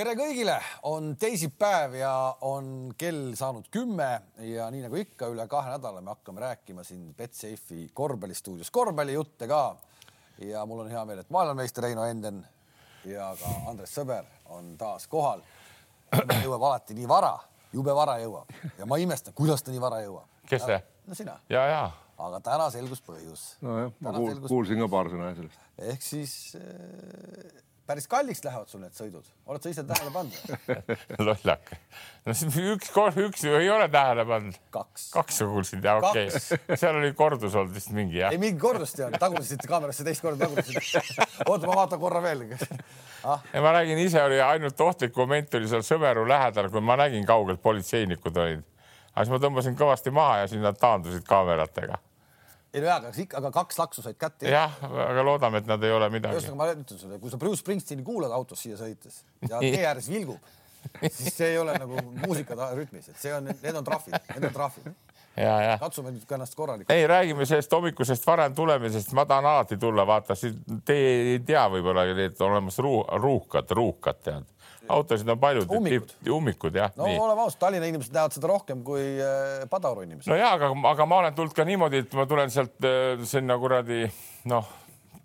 tere kõigile, on teisipäev ja on kell saanud kümme ja nii nagu ikka üle kahe nädala me hakkame rääkima siin Betsafe'i korvpallistuudios korvpallijutte ka. ja mul on hea meel, et maailmameister Heino Enden ja ka Andres Sõber on taas kohal. jõuab alati nii vara, jube vara jõuab ja ma imestan, kuidas ta nii vara jõuab. kes see? no sina. ja, ja. aga täna selgus põhjus. nojah, ma kuul, selgus... kuulsin ka paar sõna sellest. ehk siis äh, päris kalliks lähevad sul need sõidud, oled sa ise tähele pannud lollak. no üks, üks ei ole tähele pannud. kaks. kaks sa kuulsid ja okei okay., seal oli kordus olnud vist mingi jah. ei mingit kordust ei olnud, tagusid kaamerasse teist korda tagusid. oota, ma vaatan korra veel ah.. ja ma nägin ise oli ainult ohtlik moment oli seal Sõberu lähedal, kui ma nägin kaugelt politseinikud olid. aga siis ma tõmbasin kõvasti maha ja siis nad taandusid kaameratega ei no jaa, aga ikka, aga kaks laksu said kätte. jah, aga loodame, et nad ei ole midagi. ühesõnaga ma ütlen sulle, kui sa Bruce Springsteeni kuulad autos siia sõites ja tee ääres vilgub, siis see ei ole nagu muusika rütmis, et see on, need on trahvid, need on trahvid. katsume nüüd ennast korralikult. ei, räägime sellest hommikusest varem tulemisest, ma tahan alati tulla, vaata, te ei tea võib-olla, et olemas ruu, ruuhkad, ruuhkad tead autosid on palju. ummikud, ummikud jah. no oleme ausad, Tallinna inimesed näevad seda rohkem kui äh, Padaoru inimesed. no ja, aga, aga ma olen tulnud ka niimoodi, et ma tulen sealt äh, sinna kuradi noh,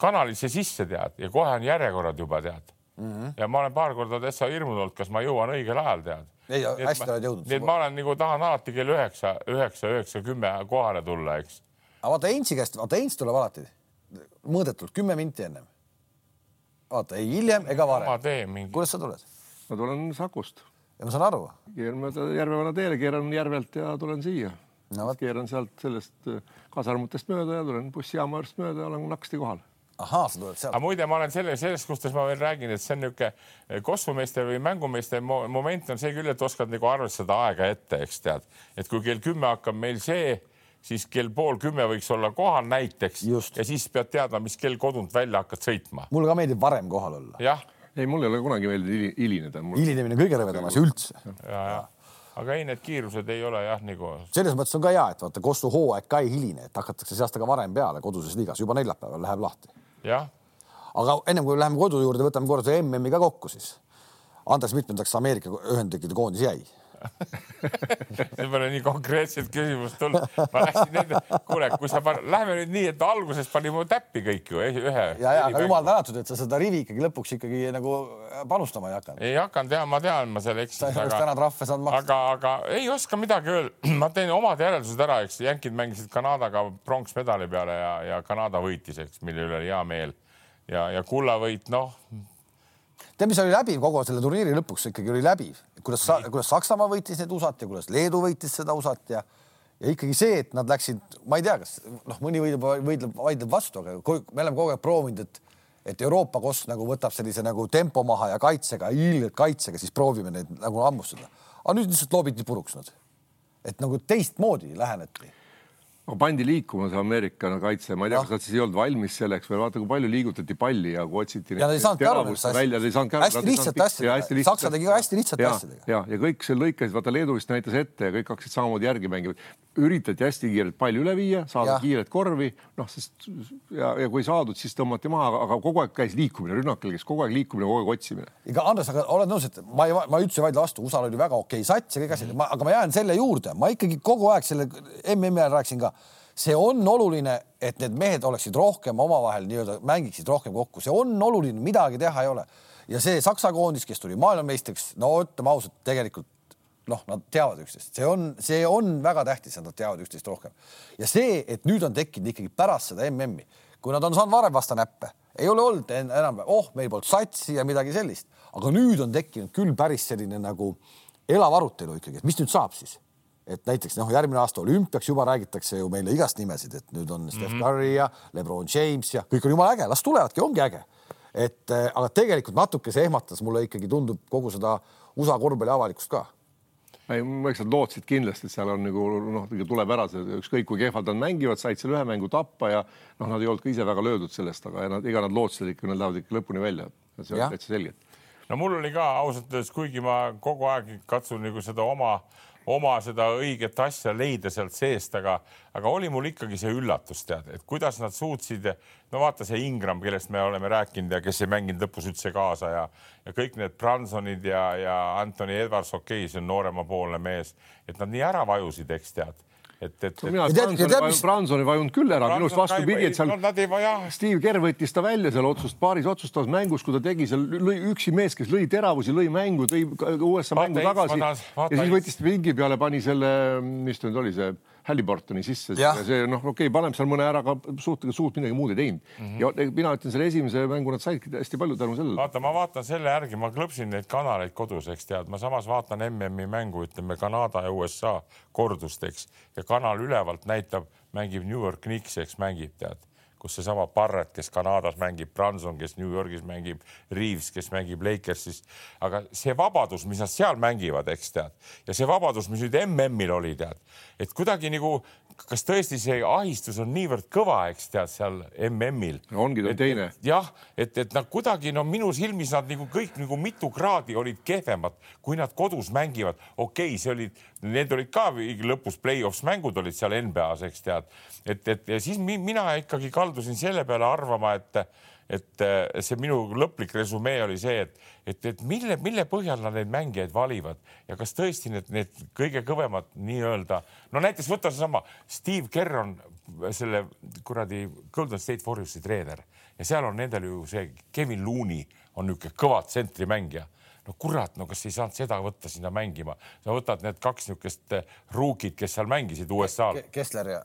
kanalisse sisse tead ja kohe on järjekorrad juba tead mm. -hmm. ja ma olen paar korda täitsa hirmunud olnud, kas ma jõuan õigel ajal tead. ei, hästi oled jõudnud. nii et ma olen nagu tahan alati kell üheksa, üheksa, üheksa, kümme kohale tulla, eks. aga vaata Heinzi käest, vaata Heinz tuleb alati mõõdetult kümme minti ennem. vaata ei hiljem ega varem. kuidas sa tuled? Ma tulen Sakust. ja ma saan aru. keeran mööda Järvevana teele, keeran järvelt ja tulen siia no,. keeran sealt sellest äh, kasarmutest mööda ja tulen bussijaama juurest mööda ja olen naksti kohal ahaa, sa tuled sealt. aga muide, ma olen selle, selles suhtes ma veel räägin, et see on niisugune äh, kosmomeister või mängumeister moment on see küll, et oskad nagu arvestada aega ette, eks tead, et kui kell kümme hakkab meil see, siis kell pool kümme võiks olla kohal näiteks Just. ja siis pead teadma, mis kell kodunt välja hakkad sõitma. mulle ka meeldib varem kohal olla. jah ei, mul ei ole kunagi meeldinud hilineda. hilinemine kõige rõvedam asi üldse. aga ei, need kiirused ei ole jah nagu. selles mõttes on ka hea, et vaata Kossu hooaeg ka ei hiline, et hakatakse see aasta ka varem peale koduses liigas, juba neljapäeval läheb lahti. jah. aga ennem kui läheme kodu juurde, võtame korra selle MM-i ka kokku siis. Andres, mitmendaks Ameerika Ühendriikide koondis jäi? see pole nii konkreetset küsimust tulnud. ma läksin enne, kuule, kui sa lähme nüüd nii, et alguses panime täppi kõik ju ühe. ja, ja aga jumal tänatud, et sa seda rivi ikkagi lõpuks ikkagi nagu panustama ei hakanud. ei hakanud ja ma tean, ma seal eksisin. sa ei oleks täna trahve saanud maksta. aga, aga ei oska midagi öelda. ma teen omad järeldused ära, eks jänkid mängisid Kanadaga pronksmedali peale ja, ja Kanada võitis, eks, mille üle oli hea meel ja, ja kullavõit, noh tead, mis oli läbiv kogu selle turniiri lõpuks ikkagi oli läbiv, kuidas, kuidas Saksamaa võitis need USA-t ja kuidas Leedu võitis seda USA-t ja ja ikkagi see, et nad läksid, ma ei tea, kas noh, mõni võidab, võidleb, vaidleb vastu, aga me oleme kogu aeg proovinud, et et Euroopa koss nagu võtab sellise nagu tempo maha ja kaitsega, ilgelt kaitsega, siis proovime neid nagu hammustada. aga nüüd lihtsalt loobiti puruks nad. et nagu teistmoodi läheneti no pandi liikuma see Ameerika kaitse, ma ei tea, kas nad siis ei olnud valmis selleks või vaata, kui palju liigutati palli ja kui otsiti. ja nad ei saanudki aru nendest asjadest. hästi lihtsate asjadega, Saksa tegi ka hästi lihtsate asjadega. ja, ja kõik seal lõikasid, vaata Leedu vist näitas ette ja kõik hakkasid samamoodi järgi mängima. Üritati hästi kiirelt palli üle viia, saada kiiret korvi, noh, sest ja, ja kui ei saadud, siis tõmmati maha, aga kogu aeg käis liikumine, rünnakel käis kogu aeg liikumine, kogu aeg otsimine. ega Andres, aga oled nõus, et ma ei, ma üldse ei vaidle vastu, USA-l oli väga okei okay sats ja kõik asjad, aga ma jään selle juurde, ma ikkagi kogu aeg selle MM-i ajal rääkisin ka see on oluline, et need mehed oleksid rohkem omavahel nii-öelda mängiksid rohkem kokku, see on oluline, midagi teha ei ole. ja see Saksa koondis, kes tuli maailmameistriks, no ütleme ausalt, tegelikult noh, nad teavad üksteist, see on, see on väga tähtis, et nad teavad üksteist rohkem. ja see, et nüüd on tekkinud ikkagi pärast seda MM-i, kui nad on saanud varem vastu näppe, ei ole olnud enam, oh, meil polnud satsi ja midagi sellist, aga nüüd on tekkinud küll päris selline nagu elav arutelu ikkagi, et mis nüüd saab siis et näiteks noh, järgmine aasta olümpiaks juba räägitakse ju meile igast nimesid, et nüüd on Steph -hmm. Curry ja Lebron James ja kõik on jumala äge, las tulevadki, ongi äge. et äh, aga tegelikult natuke see ehmatas, mulle ikkagi tundub kogu seda USA korvpalli avalikkust ka ei, eks nad lootsid kindlasti, et seal on nagu noh, tuleb ära see, ükskõik kui kehvalt nad mängivad, said seal ühe mängu tappa ja noh, nad ei olnud ka ise väga löödud sellest, aga nad, ega nad lootsid ikka, nad lähevad ikka lõpuni välja. see on täitsa selge. no mul oli ka ausalt öeldes, kuigi ma kogu aeg katsun nagu seda oma oma seda õiget asja leida sealt seest, aga, aga oli mul ikkagi see üllatus, tead, et kuidas nad suutsid. no vaata see Ingram, kellest me oleme rääkinud ja kes ei mänginud lõpus üldse kaasa ja, ja kõik need Bransonid ja, ja Anthony Edwards, okei okay,, see on nooremapoolne mees, et nad nii ära vajusid, eks tead et, et. mina Branson, Branson ei vajunud küll ära, minu arust vastupidi, et seal no, vaja. Steve Kerr võttis ta välja seal otsust, paaris otsustavas mängus, kui ta tegi seal lõi üksi mees, kes lõi teravusi, lõi mängu, tõi USA mängu tagasi vaata, vaata, ja siis võttis pingi peale, pani selle, mis ta nüüd oli, see Halliburtoni sisse ja, ja see noh, okei okay,, paneb seal mõne ära, aga suurt, suurt midagi muud ei teinud mm. -hmm. ja mina ütlen selle esimese mängu nad saidki hästi palju tänu sellele. vaata, ma vaatan selle järgi, ma klõpsin neid kanaleid kodus, eks tead, ma samas vaatan MM-i mängu, ütleme Kanada ja USA kordust, eks, ja kanal ülevalt näitab, mängib New York Knicks, eks mängib, tead kus seesama Barrett, kes Kanadas mängib, Branson, kes New Yorgis mängib, Reaves, kes mängib Lakersis. aga see vabadus, mis nad seal mängivad, eks tead, ja see vabadus, mis nüüd MM-il oli, tead, et kuidagi nagu kas tõesti see ahistus on niivõrd kõva, eks tead seal MM-il no,. ongi ta teine. jah, et, et nad kuidagi no minu silmis nad nagu kõik nagu mitu kraadi olid kehvemad, kui nad kodus mängivad. okei okay,, see olid, need olid ka lõpus play-offs mängud olid seal NBA-s, eks tead, et, et ja siis mina ikkagi kaldusin selle peale arvama, et et äh, see minu lõplik resümee oli see, et, et, et mille, mille põhjal nad neid mängijaid valivad ja kas tõesti need, need kõige kõvemad nii-öelda, no näiteks võta seesama Steve Kerr on selle kuradi Golden State Warriorsi treener ja seal on nendel ju see Kevin Looney on niisugune kõva tsentrimängija no kurat, no kas ei saanud seda võtta sinna mängima, sa võtad need kaks niisugust ruukid, kes seal mängisid USA-l. Kessler ja.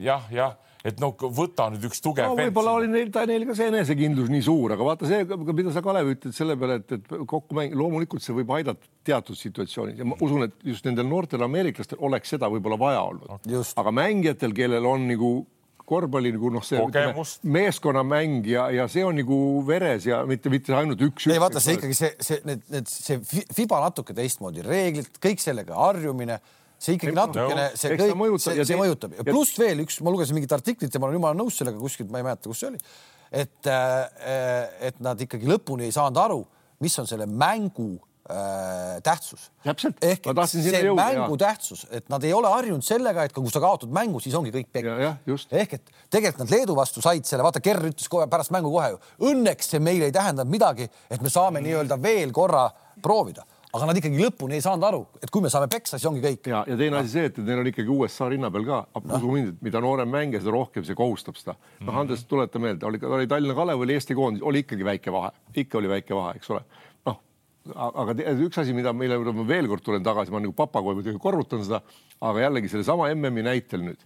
jah, jah et no võta nüüd üks tugev no,. võib-olla oli neil, neil ka see enesekindlus nii suur, aga vaata see, mida sa, Kalev, ütled selle peale, et, et kokkumäng, loomulikult see võib aidata teatud situatsioonis ja ma usun, et just nendel noortel ameeriklastel oleks seda võib-olla vaja olnud. aga mängijatel, kellel on nagu korvpalli nagu noh, see meeskonnamäng ja, ja see on nagu veres ja mitte, mitte ainult üks. ei vaata, see ikkagi see, see, need, need, see Fiba natuke teistmoodi, reeglid, kõik sellega harjumine see ikkagi natukene, see kõik, see, see mõjutab ja pluss veel üks, ma lugesin mingit artiklit ja ma olen jumala nõus sellega kuskilt, ma ei mäleta, kus see oli. et, äh, et nad ikkagi lõpuni ei saanud aru, mis on selle mängu äh, tähtsus. ehk et see jõuda, mängu jah. tähtsus, et nad ei ole harjunud sellega, et kui sa kaotad mängu, siis ongi kõik pekk. ehk et tegelikult nad Leedu vastu said selle, vaata, Kerr ütles kohe pärast mängu kohe ju, õnneks see meile ei tähendanud midagi, et me saame nii-öelda veel korra proovida aga nad ikkagi lõpuni ei saanud aru, et kui me saame peksa, siis ongi kõik. ja, ja teine asi see, et neil on ikkagi USA rinna peal ka, et mida noorem mängija, seda rohkem see kohustab seda. noh, mhm. Andres, tuleta meelde, oli, oli Tallinna Kalev, oli Eesti koondis, oli ikkagi väike vahe, ikka oli väike vahe, eks ole. noh, aga üks asi, mida, mille juurde ma veel kord tulen tagasi, ma nagu papagoi muidugi korrutan seda, aga jällegi sellesama MM-i näitel nüüd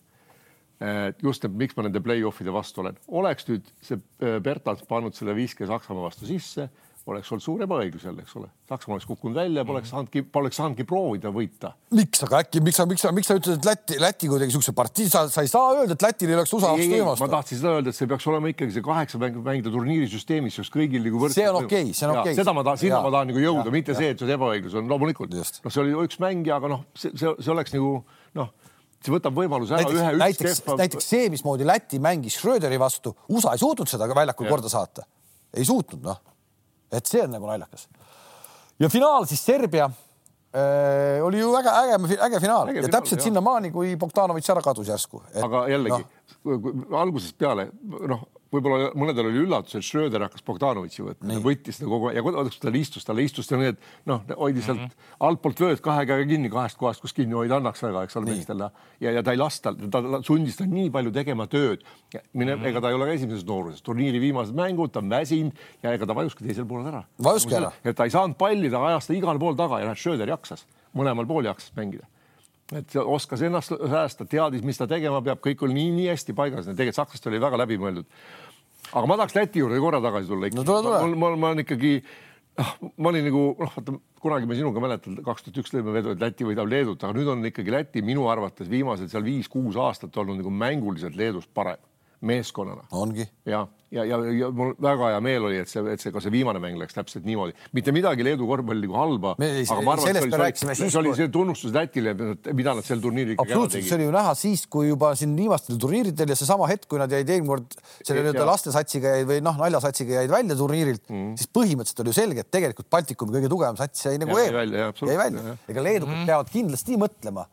just, et miks ma nende play-off'ide vastu olen, oleks nüüd see äh, Bertals pannud selle viske Saksamaa vastu sisse oleks olnud suur ebaõiglus jälle, eks ole. Saksamaa oleks kukkunud välja, poleks mhm. saanudki, poleks saanudki proovida võita. miks, aga äkki, miks sa, miks sa, miks sa ütled, et Läti, Läti kuidagi siukse partii, sa, sa ei saa öelda, et Lätil ei oleks USA vastu võimast. ma tahtsin seda öelda, et see peaks olema ikkagi see kaheksa mängu mängida turniirisüsteemis, kus kõigil nagu võrdselt. see on okei okay,, see on okei okay.. seda ma tahan, sinna ja. ma tahan nagu jõuda, mitte ja. see, et see ebaõiglus on loomulikult. noh, see oli üks mängija, aga noh, see, see, see oleks nagu noh see võtab võimaluse ära näiteks, ühe näiteks, kehva... näiteks see, mismoodi Läti mängis Schröderi vastu, USA ei suutnud seda väljakul korda saata. ei suutnud, noh et see on nagu naljakas. ja finaal siis Serbia äh, oli ju väga äge, äge finaal äge ja täpselt sinnamaani, kui Bogdanovitš ära kadus järsku. aga jällegi no. algusest peale noh võib-olla mõnedel oli üllatus, et Schröder hakkas Bogdanovitši võtma, võttis seda kogu aeg ja kuidas tal istus, tal istus ta nii, et noh, hoidis sealt mm -hmm. altpoolt vööd kahe käega kinni kahest kohast, kus kinni hoida annaks väga, eks ole, meestele ja, ja ta ei lasta, ta sundis ta nii palju tegema tööd. mine mm, -hmm. ega ta ei ole ka esimeses nooruses, turniiri viimased mängud, ta on väsinud ja ega ta vajuski teisel poolel ära. vajuski ära. et ta ei saanud palli, ta ajas ta igal pool taga ja näed, Schröder jaksas, mõlemal pool jaksas mängida et oskas ennast säästa, teadis, mis ta tegema peab, kõik oli nii, nii hästi paigas, tegelikult sakslaste oli väga läbimõeldud aga ma tahaks Läti juurde korra tagasi tulla ikka. no tule, tule. ma, olen ikkagi, noh, ma olin nagu noh, vaata kunagi me sinuga mäletan, kaks tuhat üks lõime vedu, et Läti võidab Leedut, aga nüüd on ikkagi Läti minu arvates viimased seal viis-kuus aastat olnud nagu mänguliselt Leedust parem meeskonnana. ongi. jah, ja, ja, ja mul väga hea meel oli, et see, et see ka see viimane mäng läks täpselt niimoodi, mitte midagi Leedu korvpalli nagu halba. aga ma arvan, et see oli, see, see oli see tunnustus Lätile, mida nad sel turniiril ikkagi ära tegid. see oli ju näha siis, kui juba siin viimastel turniiridel ja seesama hetk, kui nad jäid eelmine kord selle nii-öelda lastesatsiga jäid või noh, naljasatsiga jäid välja turniirilt mm., siis põhimõtteliselt oli ju selge, et tegelikult Baltikumi kõige tugevam sats jäi nagu eemale, jäi välja. ega leedukad mm -hmm. peavad kindlasti mõtlema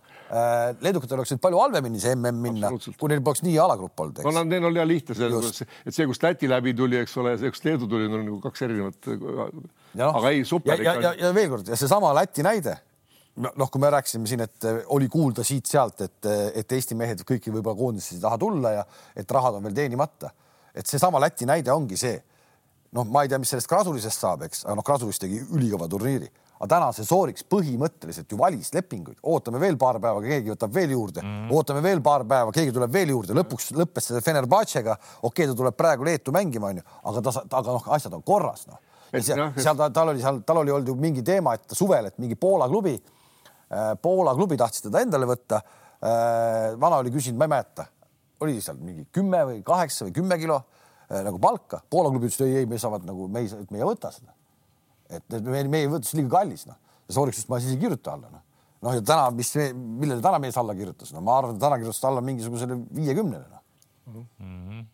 leedukatel oleks nüüd palju halvemini see mm minna, kui neil poleks nii alagrupp olnud. no neil oli hea lihtne selles, et see, kust Läti läbi tuli, eks ole, see, kust Leedu tuli, on nagu kaks erinevat. No, aga ei, super. ja, ja, ja veel kord seesama Läti näide noh, kui me rääkisime siin, et äh, oli kuulda siit-sealt, et, äh, et Eesti mehed kõiki võib-olla koondisse ei taha tulla ja et rahad on veel teenimata. et seesama Läti näide ongi see. noh, ma ei tea, mis sellest Krasulisest saab, eks, aga noh, Krasulis tegi ülikõva turniiri aga täna see Sooriks põhimõtteliselt ju valis lepinguid, ootame veel paar päeva, keegi võtab veel juurde mm, -hmm. ootame veel paar päeva, keegi tuleb veel juurde, lõpuks lõppes see Fenerbahcega, okei okay,, ta tuleb praegu Leetu mängima, onju, aga ta, aga noh, asjad on korras, noh. seal, seal ta, tal oli seal, tal oli olnud ju mingi teema, et suvel, et mingi Poola klubi äh,, Poola klubi tahtis teda endale võtta äh,. vana oli küsinud, ma ei mäleta, oli seal mingi kümme või kaheksa või kümme kilo äh, nagu palka. Poola klubi ütles, ei, ei, me saavad nagu, me ei, me ei võta seda et, et me, meie võrdlus liiga kallis, noh. ja Sooriksest ma siis ei kirjuta alla, noh. noh, ja täna, mis, millele täna mees alla kirjutas, no ma arvan, et täna kirjutas ta alla mingisugusele viiekümnele, noh mm. -hmm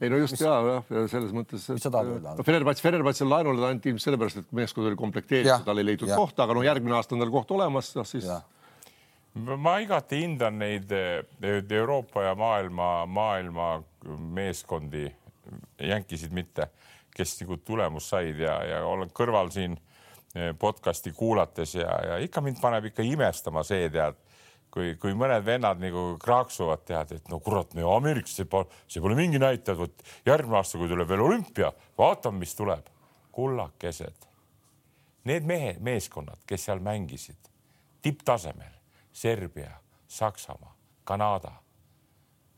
ei no just mis, ja, jah, selles mõttes. mis sa tahad öelda? no Fenerbahce, Fenerbahce'l laenule ta anti ilmselt sellepärast, et meeskond oli komplekteeritud, tal ei leitud ja. kohta, aga no järgmine aasta on tal koht olemas, noh siis. ma igati hindan neid Euroopa ja maailma, maailma meeskondi, jänkisid mitte kes nagu tulemust said ja, ja olen kõrval siin eh, podcast'i kuulates ja, ja ikka mind paneb ikka imestama see, tead, kui, kui mõned vennad nagu kraaksuvad, tead, et no kurat, no Ameerikas see pole, mingi näitaja, vot järgmine aasta, kui tuleb veel olümpia, vaatame, mis tuleb. kullakesed, need mehed, meeskonnad, kes seal mängisid tipptasemel, Serbia, Saksamaa, Kanada,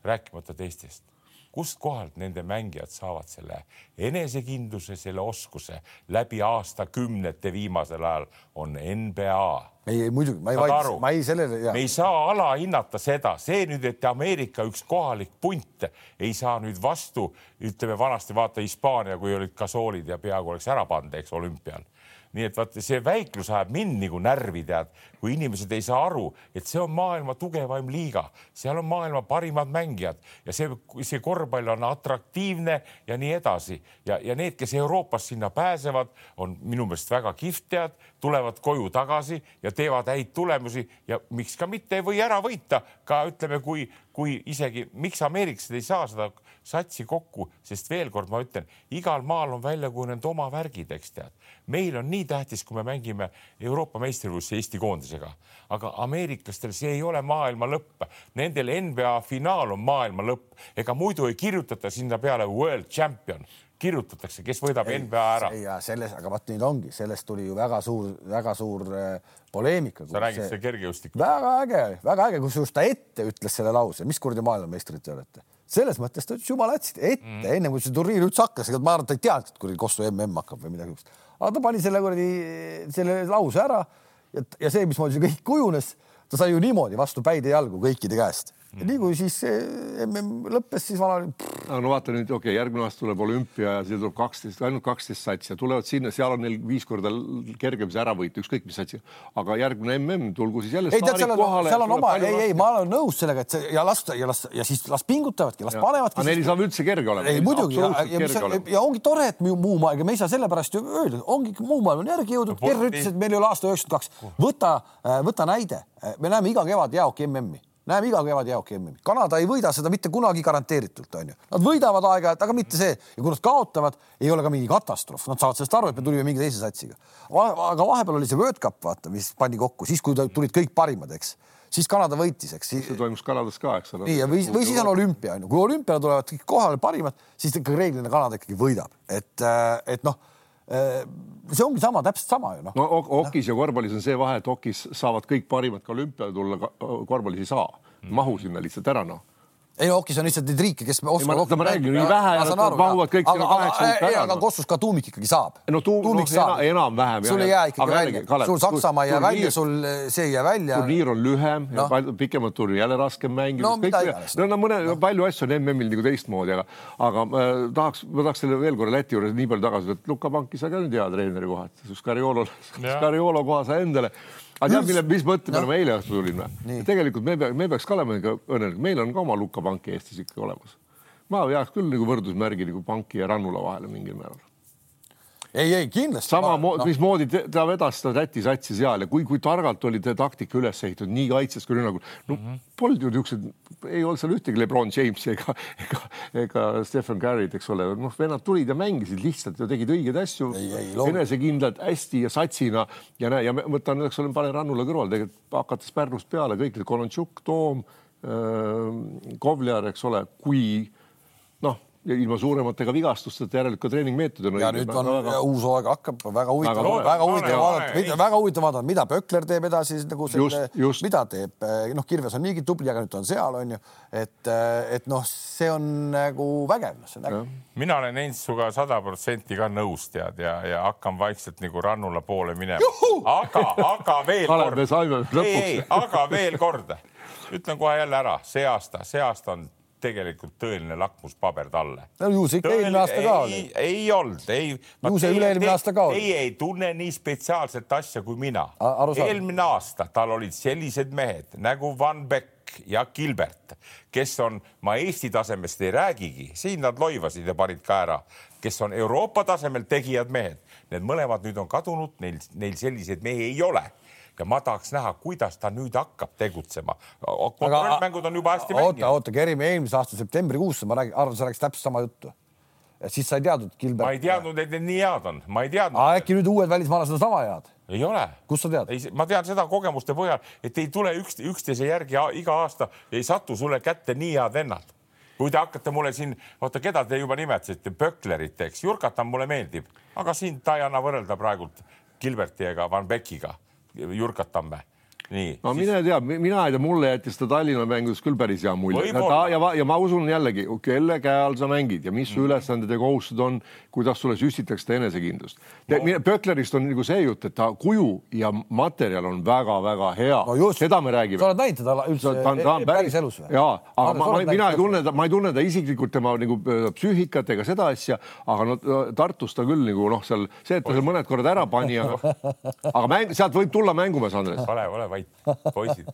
rääkimata teistest kustkohalt nende mängijad saavad selle enesekindluse, selle oskuse läbi aastakümnete viimasel ajal on NBA. ei, ei muidugi, ma ei vaidle, ma ei sellele. me ei saa alahinnata seda, see nüüd, et Ameerika üks kohalik punt ei saa nüüd vastu, ütleme vanasti vaata Hispaania, kui olid gasoolid ja peaaegu oleks ära pannud, eks olümpial nii et vaata, see väiklus ajab mind nagu närvi, tead, kui inimesed ei saa aru, et see on maailma tugevaim liiga, seal on maailma parimad mängijad ja see, see korvpall on atraktiivne ja nii edasi. Ja, ja need, kes Euroopast sinna pääsevad, on minu meelest väga kihvt, tead, tulevad koju tagasi ja teevad häid tulemusi ja miks ka mitte ei või ära võita. Ka ütleme, kui, kui isegi, miks ameeriklased ei saa seda satsi kokku, sest veel kord ma ütlen, igal maal on välja kujunenud oma värgid, eks tead. meil on nii tähtis, kui me mängime Euroopa meistrivõistlusi Eesti koondisega, aga ameeriklastel see ei ole maailma lõpp. Nendel NBA finaal on maailma lõpp, ega muidu ei kirjutata sinna peale world champion kirjutatakse, kes võidab ei, NBA ära. ja selles, aga vot nüüd ongi, sellest tuli ju väga suur, väga suur äh, poleemika. sa räägid see kergejõustik. väga äge, väga äge, kusjuures ta ette ütles selle lause, mis kuradi maailmameistrid te olete. selles mõttes ta ütles jumala hästi ette mm., enne kui see turniir üldse hakkas, ega ma arvan, et ta ei teadnud, et kuradi Kossu mm hakkab või midagi sellist. aga ta pani selle kuradi, selle lause ära ja, ja see, mismoodi see kõik kujunes, ta sai ju niimoodi vastu päid ja jalgu kõikide käest nii kui siis mm lõppes, siis vana. no vaata nüüd, okei okay,, järgmine aasta tuleb olümpia ja siia tuleb kaksteist, ainult kaksteist satsi ja tulevad sinna, seal on neil viis korda kergem see ära võita, ükskõik mis satsi. aga järgmine mm, tulgu siis jälle. ei tead, seal on, seal on oma, ei, ei, ma olen nõus sellega, et see ja las ja las ja siis las pingutavadki, las ja. panevadki. aga neil ei saa üldse kerge olema. ei muidugi ja, ja, mis, ja ongi tore, et muu maailm, me ei saa sellepärast ju öelda, ongi muu maailm on järgi jõudnud. Kerr ütles, et meil ei ole aasta üheksakümmend kaks. võta, võta näide, me näeme iga kevad jäähoki MM-i näeme iga kevad jäähoki MM-i. Kanada ei võida seda mitte kunagi garanteeritult, onju. Nad võidavad aeg-ajalt, aga mitte see ja kui nad kaotavad, ei ole ka mingi katastroof, nad saavad sellest aru, et me tulime mingi teise satsiga. aga vahepeal oli see World Cup, vaata, mis pandi kokku siis, kui tulid kõik parimad, eks siis Kanada võitis, eks. see toimus Kanadas ka, eks ole. nii ja või, või siis on olümpia onju, kui olümpiale tulevad kõik kohale parimad, siis ikka reeglina Kanada ikkagi võidab, et, et noh see ongi sama, täpselt sama ju noh. no okis ja korvpallis on see vahe, et okis saavad kõik parimad ka olümpiale tulla, korvpallis ei saa mahu sinna lihtsalt ära noh ei no okei, see on lihtsalt neid riike, kes Ei, ma- ma räägin, nii vähe ja nad mahuvad kõik sinna kaheksa hulka ära, aga. Kossus ka tuumik ikkagi saab. No tuum- tuumik noh, ena- enam-vähem, sul ei jää ikkagi Aga välja sul Saksamaa ei jää välja, sul see ei jää välja. turniir on lühem no. ja pikemad turniir jälle raskem mängida No mida iganes. no, no mõne no., palju asju on MM-il nagu teistmoodi, aga, aga äh, tahaks, ma tahaks selle veel korra Läti juures nii palju tagasi, et Luka Panki sai ka nüüd hea treeneri koha, et Scariolo. Scariolo koha sai endale. Aga tead, mille, mis mõtte peale ma eile õhtul tulin või? tegelikult me peaks, me peaks ka olema ikka õnnelikud, meil on ka oma Luka Panki Eestis ikka olemas. ma jääks küll nagu võrdusmärgi nagu Panki ja Rannula vahele mingil määral ei, ei kindlasti. sama, mismoodi te- ta vedas seda Läti satsi seal ja kui, kui targalt oli ta taktika üles ehitatud nii kaitses kui rünnakul. no mm -hmm. polnud ju niisugused, ei olnud seal ühtegi Lebron Jamesi ega, ega, ega Stephen Curry't, eks ole, noh, vennad tulid ja mängisid lihtsalt ja tegid õigeid asju enesekindlalt hästi ja satsina ja näe ja võtan, eks ole, panen Rannula kõrval tegelikult hakates Pärnust peale kõik need Kolontšuk, Toom, Kovliar, eks ole, kui ilma suuremate ka vigastusteta järelikult ka treeningmeetod on ja nüüd on väga- uus hooaeg hakkab, väga huvitav, Väga huvitav vaadata. Väga huvitav vaadata, mida Pökler teeb edasi nagu selle mida teeb, noh, Kirves on niigi tubli, aga nüüd ta on seal, on ju, et, et noh, see on nagu vägev, see on äge. mina olen Heinzuga sada protsenti ka nõus tead ja, ja hakkan vaikselt nagu Rannula poole minema. aga, aga veel kord. ei, ei, aga veel kord, ütlen kohe jälle ära, see aasta, see aasta on tegelikult tõeline lakmuspaber talle. no ju see ikka eelmine aasta ka oli. ei, olnud, ei. Ju see üle-eelmine aasta ka oli. Teie ei tunne nii spetsiaalset asja kui mina eelmine aasta tal olid sellised mehed nagu Van Beck ja Gilbert, kes on, ma Eesti tasemest ei räägigi, siin nad loivasid ja panid ka ära, kes on Euroopa tasemel tegijad mehed. Need mõlemad nüüd on kadunud, neil, neil selliseid mehi ei ole ja ma tahaks näha, kuidas ta nüüd hakkab tegutsema. kontrollmängud on juba hästi oota, mänginud. oota, Kerimi eelmise aasta septembrikuus ma räägin, arvan, sa rääkisid täpselt sama juttu. et siis sa ei teadnud, Gilbert. ma ei teadnud, et need nii head on, ma ei teadnud. äkki nüüd uued välismaalased on sama head? ei ole. Kust sa tead? ma tean seda kogemuste põhjal, et ei tule üks, üksteise järgi iga aasta, ei satu sulle kätte nii head vennad. kui te hakkate mulle siin, oota, keda te juba nimetasite, Böcklerit, eks, Jurkatan mulle meeldib, aga siin ta ei anna võrrelda praegult Gilberti ega Van Beckiga, Jurkatamme. nii. no mine tea, mina ei tea, mulle jättis ta Tallinna mängudes küll päris hea mulje. Võib-olla. ja, ja ma usun jällegi, kelle käe all sa mängid ja mis su ülesanded ja kohustused on, kuidas sulle süstitakse seda enesekindlust no.. Böcklerist on nagu see jutt, et ta kuju ja materjal on väga-väga hea no just, seda me räägime sa oled näinud teda üldse ta on, ta on päris elus või? ja, aga ma, ma, mina ei tunne, ma ei tunne ta isiklikult tema nagu äh, psüühikat ega seda asja, aga no Tartus ta küll nagu noh, seal see, et ta seal mõned korrad ära pani, aga, aga mäng, sealt võib tulla mängumees, Andres. ole, ole vait, poisid,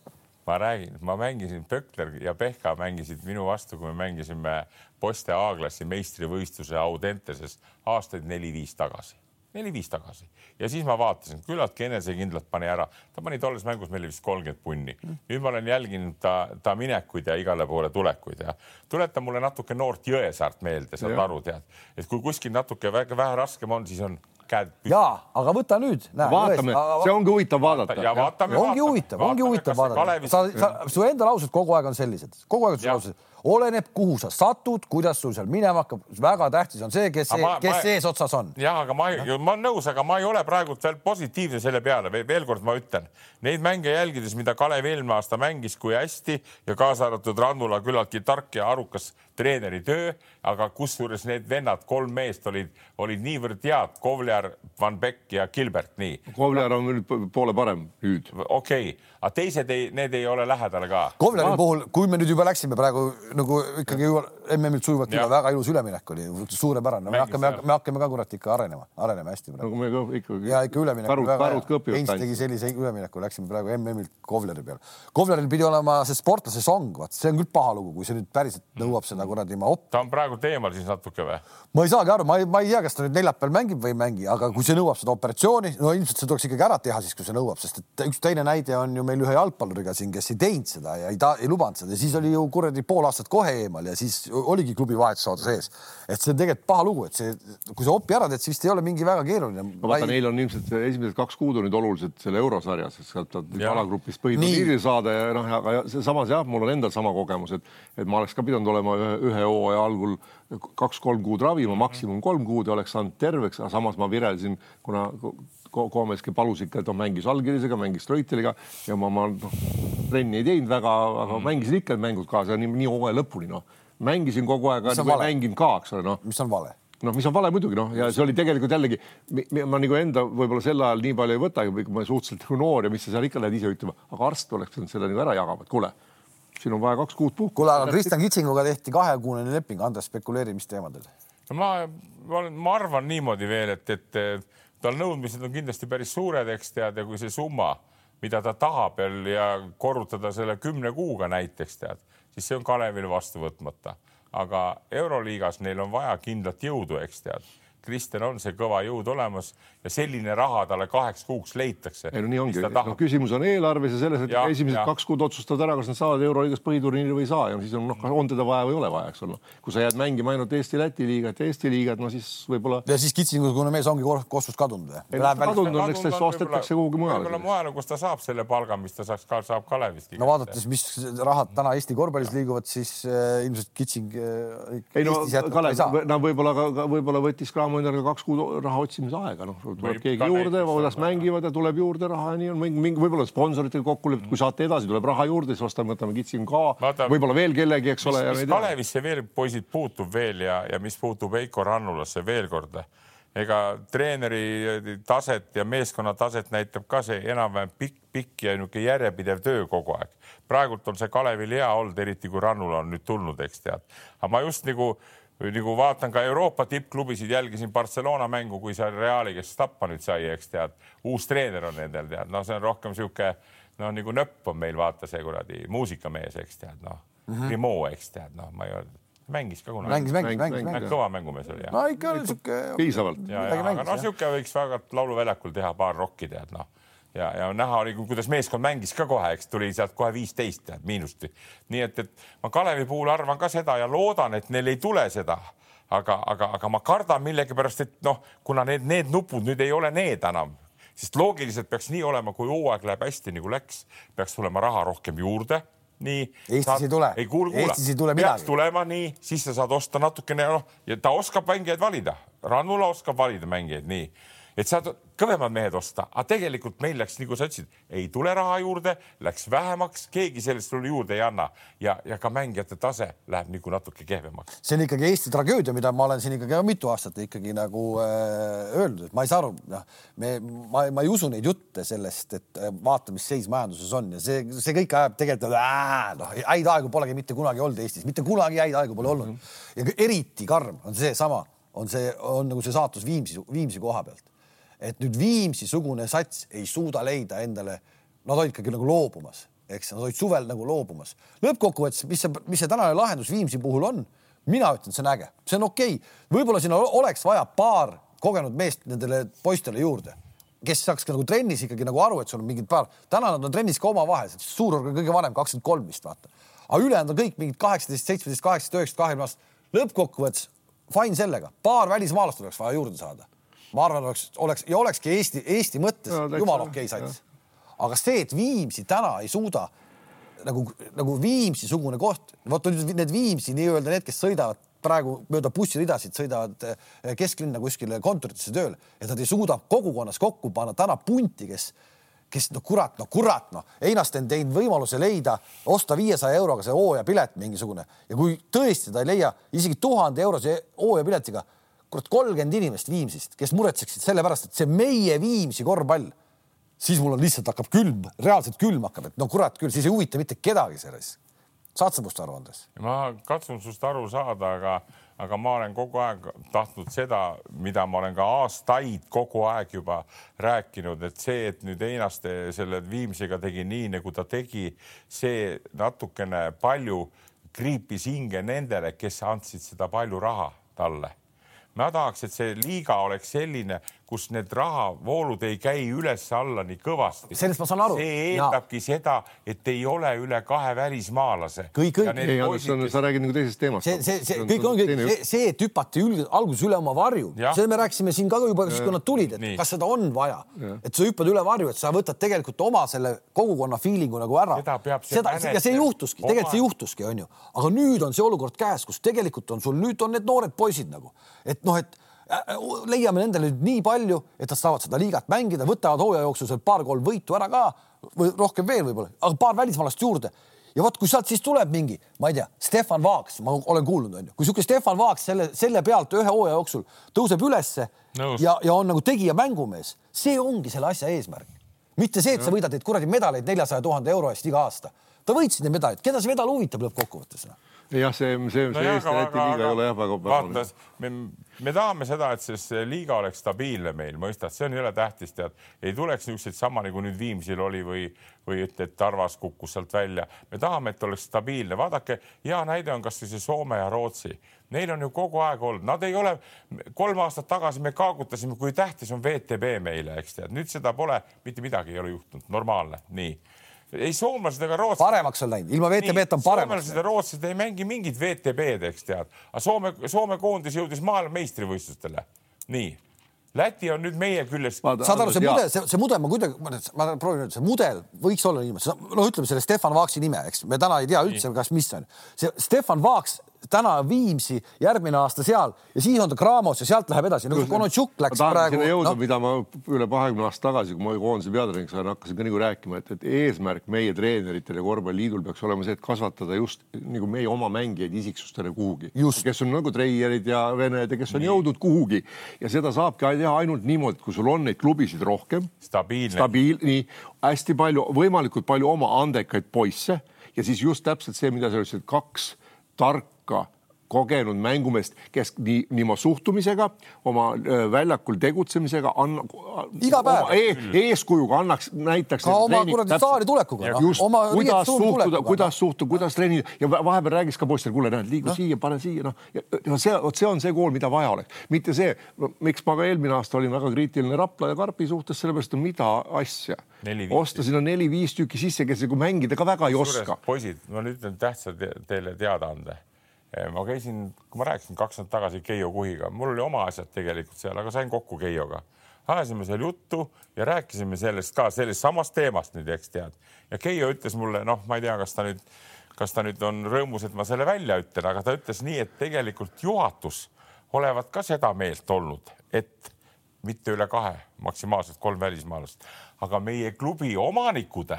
ma räägin, ma mängisin, Pökler ja Pehka mängisid minu vastu, kui me mängisime poiste A-klassi meistrivõistluse Audenteses aastaid neli-viis tagasi, neli-viis tagasi. Ja siis ma vaatasin, küllaltki enesekindlalt pani ära, ta pani tolles mängus meile vist kolmkümmend punni. nüüd ma olen jälginud ta, ta minekuid ja igale poole tulekuid ja tuleta mulle natuke noort Jõesaart meelde, saad aru, tead, et kui kuskil natuke vähe raskem on, siis on käed püsti ja, aga võta nüüd. vaatame, see ongi huvitav vaadata. ja vaatame. ongi huvitav, ongi huvitav vaadata. sa, sa, su enda laused kogu aeg on sellised, kogu aeg on su Jah. laused, oleneb, kuhu sa satud, kuidas sul seal minema hakkab, väga tähtis on see, kes ma- kes ma- eesotsas on. jah, aga ma, ma olen nõus, aga ma ei ole praegu veel positiivne selle peale, veel kord ma ütlen, neid mänge jälgides, mida Kalev eelmine aasta mängis, kui hästi ja kaasa arvatud Rannula küllaltki tark ja arukas treeneri töö, aga kusjuures need vennad, kolm meest olid, olid niivõrd head, Kovliar, Van Beck ja Gilbert, nii Kovler on nüüd poole parem nüüd. okei okay., aga teised ei, need ei ole lähedal ka. Kovleri puhul, kui me nüüd juba läksime praegu nagu ikkagi MM-ilt sujuvalt üle, väga ilus üleminek oli, suurepärane, me hakkame me hakkame ka kurat ikka arenema, areneme hästi praegu. nagu me ka ikkagi. ja ikka üleminek karud, karud ka õpivad Heinz tegi sellise ülemineku, läksime praegu MM-ilt Kovleri peale. Kovleril pidi olema see sportlase song, vaat see on küll paha lugu, kui see nüüd päriselt nõuab seda kuradi ma op-, ta on praegu teemal siis natuke või? ma ei saagi aru, ma ei, ma ei tea, kas ta nüüd neljapäeval mängib või ei mängi, aga kui see nõuab seda operatsiooni, no ilmselt see tuleks ikkagi ära teha siis, kui see nõuab, sest et üks teine näide on ju meil ühe jalgpalluriga siin, kes ei teinud seda ja ei ta ei lubanud seda ja siis oli ju kuradi pool aastat kohe eemal ja siis oligi klubi vahetusoode sees. et see on tegelikult paha lugu, et see, kui sa opi ära teed, siis vist ei ole mingi väga keeruline. ma vaatan, neil on ilmselt esimesed kaks kuud on nüüd olulised selle eurosarjas, et sealt alagrupist põhiturniiri saada ja noh, aga samas jah, mul on endal sama kogemus, et, et ma oleks ka pidanud olema ühe, ühe hooaja algul kaks-kolm kuud ravima, maksimum kolm kuud ja oleks saanud terveks, aga samas ma vireldasin, kuna Koomes palus ikka, et on mängis Algirisega, mängis Treuteliga ja ma, ma noh, trenni ei teinud väga, aga mm. mängisin ikka mängud kaasa nii, nii hooaja lõpuni, noh. mängisin kogu aeg, mänginud ka, eks ole, noh. mis on vale? noh, mis on vale muidugi noh, ja see oli tegelikult jällegi, ma nagu enda võib-olla sel ajal nii palju ei võta, kui ma suhteliselt nagu noor ja mis sa seal ikka lähed ise ütlema, aga arst oleks pidanud selle nagu ära jagama, et kuule, siin on vaja kaks kuud puhku. kuule, aga Kristjan Kitsinguga tehti kahekuunene leping, Andres, spekuleerimisteemadel. no ma, ma, ma arvan niimoodi veel, et, et tal nõudmised on kindlasti päris suured, eks tead, ja kui see summa, mida ta tahab veel ja korrutada selle kümne kuuga näiteks tead, siis see on Kalevil vastu võtmata. Aga Euroliigas neil on vaja kindlat jõudu, eks tead Kristjan on see kõva jõud olemas ja selline raha talle kaheks kuuks leitakse. ei no nii ongi, no küsimus on eelarves ja selles, et ja, esimesed ja. kaks kuud otsustavad ära, kas nad saavad Euroliigas põhiturniiri või ei saa ja siis on noh, on teda vaja või ei ole vaja, eks ole. kui sa jääd mängima ainult Eesti-Läti liigat ja Eesti liigat, no siis võib-olla. ja siis Kitsingu-sugune mees ongi kosmos kadunud või? ei, kadunud on, eks ta siis ostetakse kuhugi mujale. võib-olla mujale, kus ta saab selle palga, mis ta saaks ka, saab Kalevist. no vaadates, mis rahad täna Eesti korvpallis liiguvad, siis äh, ilmselt Kitsing äh, ei no Kalev, no võib-olla, võib-olla võttis Cramo endale kaks kuud raha otsimise aega, noh, tuleb keegi juurde, kuidas mängivad ja tuleb juurde raha ja nii on mingi, mingi võib-olla sponsoritega kokku lepitud, kui saate edasi, tuleb raha juurde, siis ostame, võtame Kitsin ka, võib-olla veel kellegi, eks ole. mis Kalevisse veel poisid puutub veel ja, ja mis puutub Heiko Rannulasse veel kord ega treeneri taset ja meeskonna taset näitab ka see enam-vähem pikk, pikk ja niisugune järjepidev töö kogu aeg. praegult on see Kalevil hea olnud, eriti kui Rannula on nüüd tulnud, eks tead. aga ma just nagu nagu vaatan ka Euroopa tippklubisid, jälgisin Barcelona mängu, kui seal Reali, kes tappa nüüd sai, eks tead, uus treener on nendel tead, noh, see on rohkem sihuke noh, nagu nöpp on meil vaata see kuradi muusikamees, eks tead, noh mm -hmm., Rimo, eks tead, noh, ma ei ole mängis ka kunagi. mängis, mängis, mängis, mängis. kõva mängumees oli. no ikka sihuke. piisavalt. aga no sihuke võiks väga lauluväljakul teha paar rokki tead noh ja, ja näha oli, kuidas meeskond mängis ka kohe, eks tuli sealt kohe viisteist miinust. nii et, et ma Kalevi puhul arvan ka seda ja loodan, et neil ei tule seda, aga, aga, aga ma kardan millegipärast, et noh, kuna need, need nupud nüüd ei ole need enam, sest loogiliselt peaks nii olema, kui hooaeg läheb hästi nagu läks, peaks tulema raha rohkem juurde nii. Eestis saad, ei tule. ei kuule, kuule. Eestis ei tule midagi. peaks tulema nii, siis sa saad osta natukene, noh, ja ta oskab mängijaid valida. Rannula oskab valida mängijaid, nii et saad kõvemad mehed osta, aga tegelikult meil läks, nagu sa ütlesid, ei tule raha juurde, läks vähemaks, keegi sellest sulle juurde ei anna. Ja, ja ka mängijate tase läheb nagu natuke kehvemaks. see on ikkagi Eesti tragöödia, mida ma olen siin ikkagi mitu aastat ikkagi nagu äh, öelnud, et ma ei saa aru, noh, me, ma, ma ei usu neid jutte sellest, et äh, vaata, mis seis majanduses on. Ja see, see kõik ajab tegelikult noh, häid aegu polegi mitte kunagi olnud Eestis, mitte kunagi häid aegu pole olnud. Ja eriti karm on seesama, on see, on nagu see saatus Viimsi, Viimsi koha pealt et nüüd Viimsi-sugune sats ei suuda leida endale, nad olid ikkagi nagu loobumas, eks nad olid suvel nagu loobumas. lõppkokkuvõttes, mis see, mis see tänane lahendus Viimsi puhul on, mina ütlen, see on äge, see on okei. Okay., võib-olla siin oleks vaja paar kogenud meest nendele poistele juurde, kes saaks ka nagu trennis ikkagi nagu aru, et sul on mingid paar, täna nad on trennis ka omavahel, suurorg on kõige vanem, kakskümmend kolm vist vaata, aga ülejäänud on kõik mingid kaheksateist, seitseteist, kaheksateist, üheksateist, kahekümne aastast. lõppkokkuvõttes fine sellega, paar välismaalast oleks vaja juurde saada ma arvan, oleks, oleks ja olekski Eesti, Eesti mõttes no, jumala okei okay sats. aga see, et Viimsi täna ei suuda nagu, nagu Viimsi-sugune koht, vot nüüd need Viimsi nii-öelda need, kes sõidavad praegu mööda bussiridasid, sõidavad eh, kesklinna kuskile kontoritesse tööle, et nad ei suuda kogukonnas kokku panna täna punti, kes, kes no kurat, no kurat, noh, Einast on teinud võimaluse leida, osta viiesaja euroga see hooajapilet mingisugune. Ja kui tõesti ta ei leia isegi tuhande eurose hooajapiletiga kurat, kolmkümmend inimest Viimsist, kes muretseksid selle pärast, et see meie Viimsi korvpall, siis mul on lihtsalt hakkab külm, reaalselt külm hakkab, et no kurat küll, siis ei huvita mitte kedagi selles. saad sa minust aru, Andres? ma katsun sinust aru saada, aga, aga ma olen kogu aeg tahtnud seda, mida ma olen ka aastaid kogu aeg juba rääkinud, et see, et nüüd Einaste selle Viimsiga tegi nii, nagu ta tegi, see natukene palju kriipis hinge nendele, kes andsid seda palju raha talle ma tahaks, et see liiga oleks selline, kus need rahavoolud ei käi üles-alla nii kõvasti. sellest ma saan aru. see eeldabki ja. seda, et ei ole üle kahe välismaalase. kõik, kõik. ei, Andres, sa räägid nagu teisest teemast. see, see, see kõik ongi see, see, et hüpati ülg, alguses üle oma varju, seda me rääkisime siin ka juba, kui nad tulid, et Nii. kas seda on vaja, et sa hüppad üle varju, et sa võtad tegelikult oma selle kogukonna feeling'u nagu ära. seda, ja see juhtuski, tegelikult see juhtuski, onju, aga nüüd on see olukord käes, kus tegelikult on sul, nüüd on need noored poisid nagu, et noh, et leiame nendele nüüd nii palju, et nad saavad seda liigat mängida, võtavad hooaja jooksul seal paar-kolm võitu ära ka või rohkem veel võib-olla, aga paar välismaalast juurde ja vot, kui sealt siis tuleb mingi, ma ei tea, Stefan Vaaks, ma olen kuulnud, onju, kui sihuke Stefan Vaaks selle, selle pealt ühe hooaja jooksul tõuseb ülesse Nõus. ja, ja on nagu tegija mängumees, see ongi selle asja eesmärk. mitte see, et sa võidad neid kuradi medaleid neljasaja tuhande euro eest iga aasta. ta võitsid neid medaleid, keda see medal huvitab lõppkokkuvõttes? Jah, see, see, see Eesti Läti liiga ei ole jah väga. vaata, me, me tahame seda, et see liiga oleks stabiilne meil, mõistad, see on jõle tähtis, tead, ei tuleks niisuguseid sama nagu nüüd Viimsil oli või, või et, et Tarvas kukkus sealt välja. me tahame, et oleks stabiilne, vaadake, hea näide on kasvõi see Soome ja Rootsi. Neil on ju kogu aeg olnud, nad ei ole, kolm aastat tagasi me kaagutasime, kui tähtis on VTB meile, eks tead, nüüd seda pole, mitte midagi ei ole juhtunud, normaalne, nii ei soomlased ega rootslased. paremaks on läinud, ilma VTB-ta on paremaks. soomlased ja rootslased ei mängi mingit VTB-d, eks tead, aga Soome, Soome koondis jõudis maailmameistrivõistlustele. nii Läti on nüüd meie küljest. saad aru, see mudel, see, see mudel, ma kuidagi, ma proovin öelda, see mudel võiks olla niimoodi, no ütleme selle Stefan Vaaksi nime, eks me täna ei tea üldse, kas, mis on see Stefan Vaaks täna Viimsi, järgmine aasta seal ja siis on ta Cramos ja sealt läheb edasi nagu Konotšuk läks praegu. jõuda no., mida ma üle kahekümne aasta tagasi, kui ma koondise peatreeneriks sain, hakkasin ka nagu rääkima, et, et eesmärk meie treeneritel ja korvpalliliidul peaks olema see, et kasvatada just nagu meie oma mängijaid isiksustele kuhugi, kes on nagu treierid ja vened ja kes on nii. jõudnud kuhugi ja seda saabki teha ainult niimoodi, kui sul on neid klubisid rohkem. stabiilne. stabiil, nii hästi palju, võimalikult palju oma andekaid poisse ja siis just täpselt see, mida sa ütlesid, kaks tarka kogenud mängumeest, kes nii, nii oma suhtumisega, oma väljakul tegutsemisega anna, iga päev e eeskujuga annaks, näitaks. ka oma kuradi saali tulekuga. just, kuidas suhtuda, kuidas suhtuda, kuidas treenida ja vahepeal räägiks ka poistele, kuule, näed, liigu no. siia, pane siia, noh. ja see, vot see on see kool, mida vaja oleks, mitte see no,, miks ma ka eelmine aasta olin väga kriitiline Rapla ja Karpi suhtes, sellepärast et mida asja. osta sinna neli-viis tükki sisse, kes nagu mängida ka väga ei oska. poisid, ma nüüd ütlen tähtsa teile teadaande ma käisin, kui ma rääkisin kaks nädalat tagasi Keijo Kuhiga, mul oli oma asjad tegelikult seal, aga sain kokku Keioga. ajasime seal juttu ja rääkisime sellest ka, sellest samast teemast nüüd, eks tead. ja Keijo ütles mulle, noh, ma ei tea, kas ta nüüd, kas ta nüüd on rõõmus, et ma selle välja ütlen, aga ta ütles nii, et tegelikult juhatus olevat ka seda meelt olnud, et mitte üle kahe, maksimaalselt kolm välismaalast, aga meie klubi omanikud,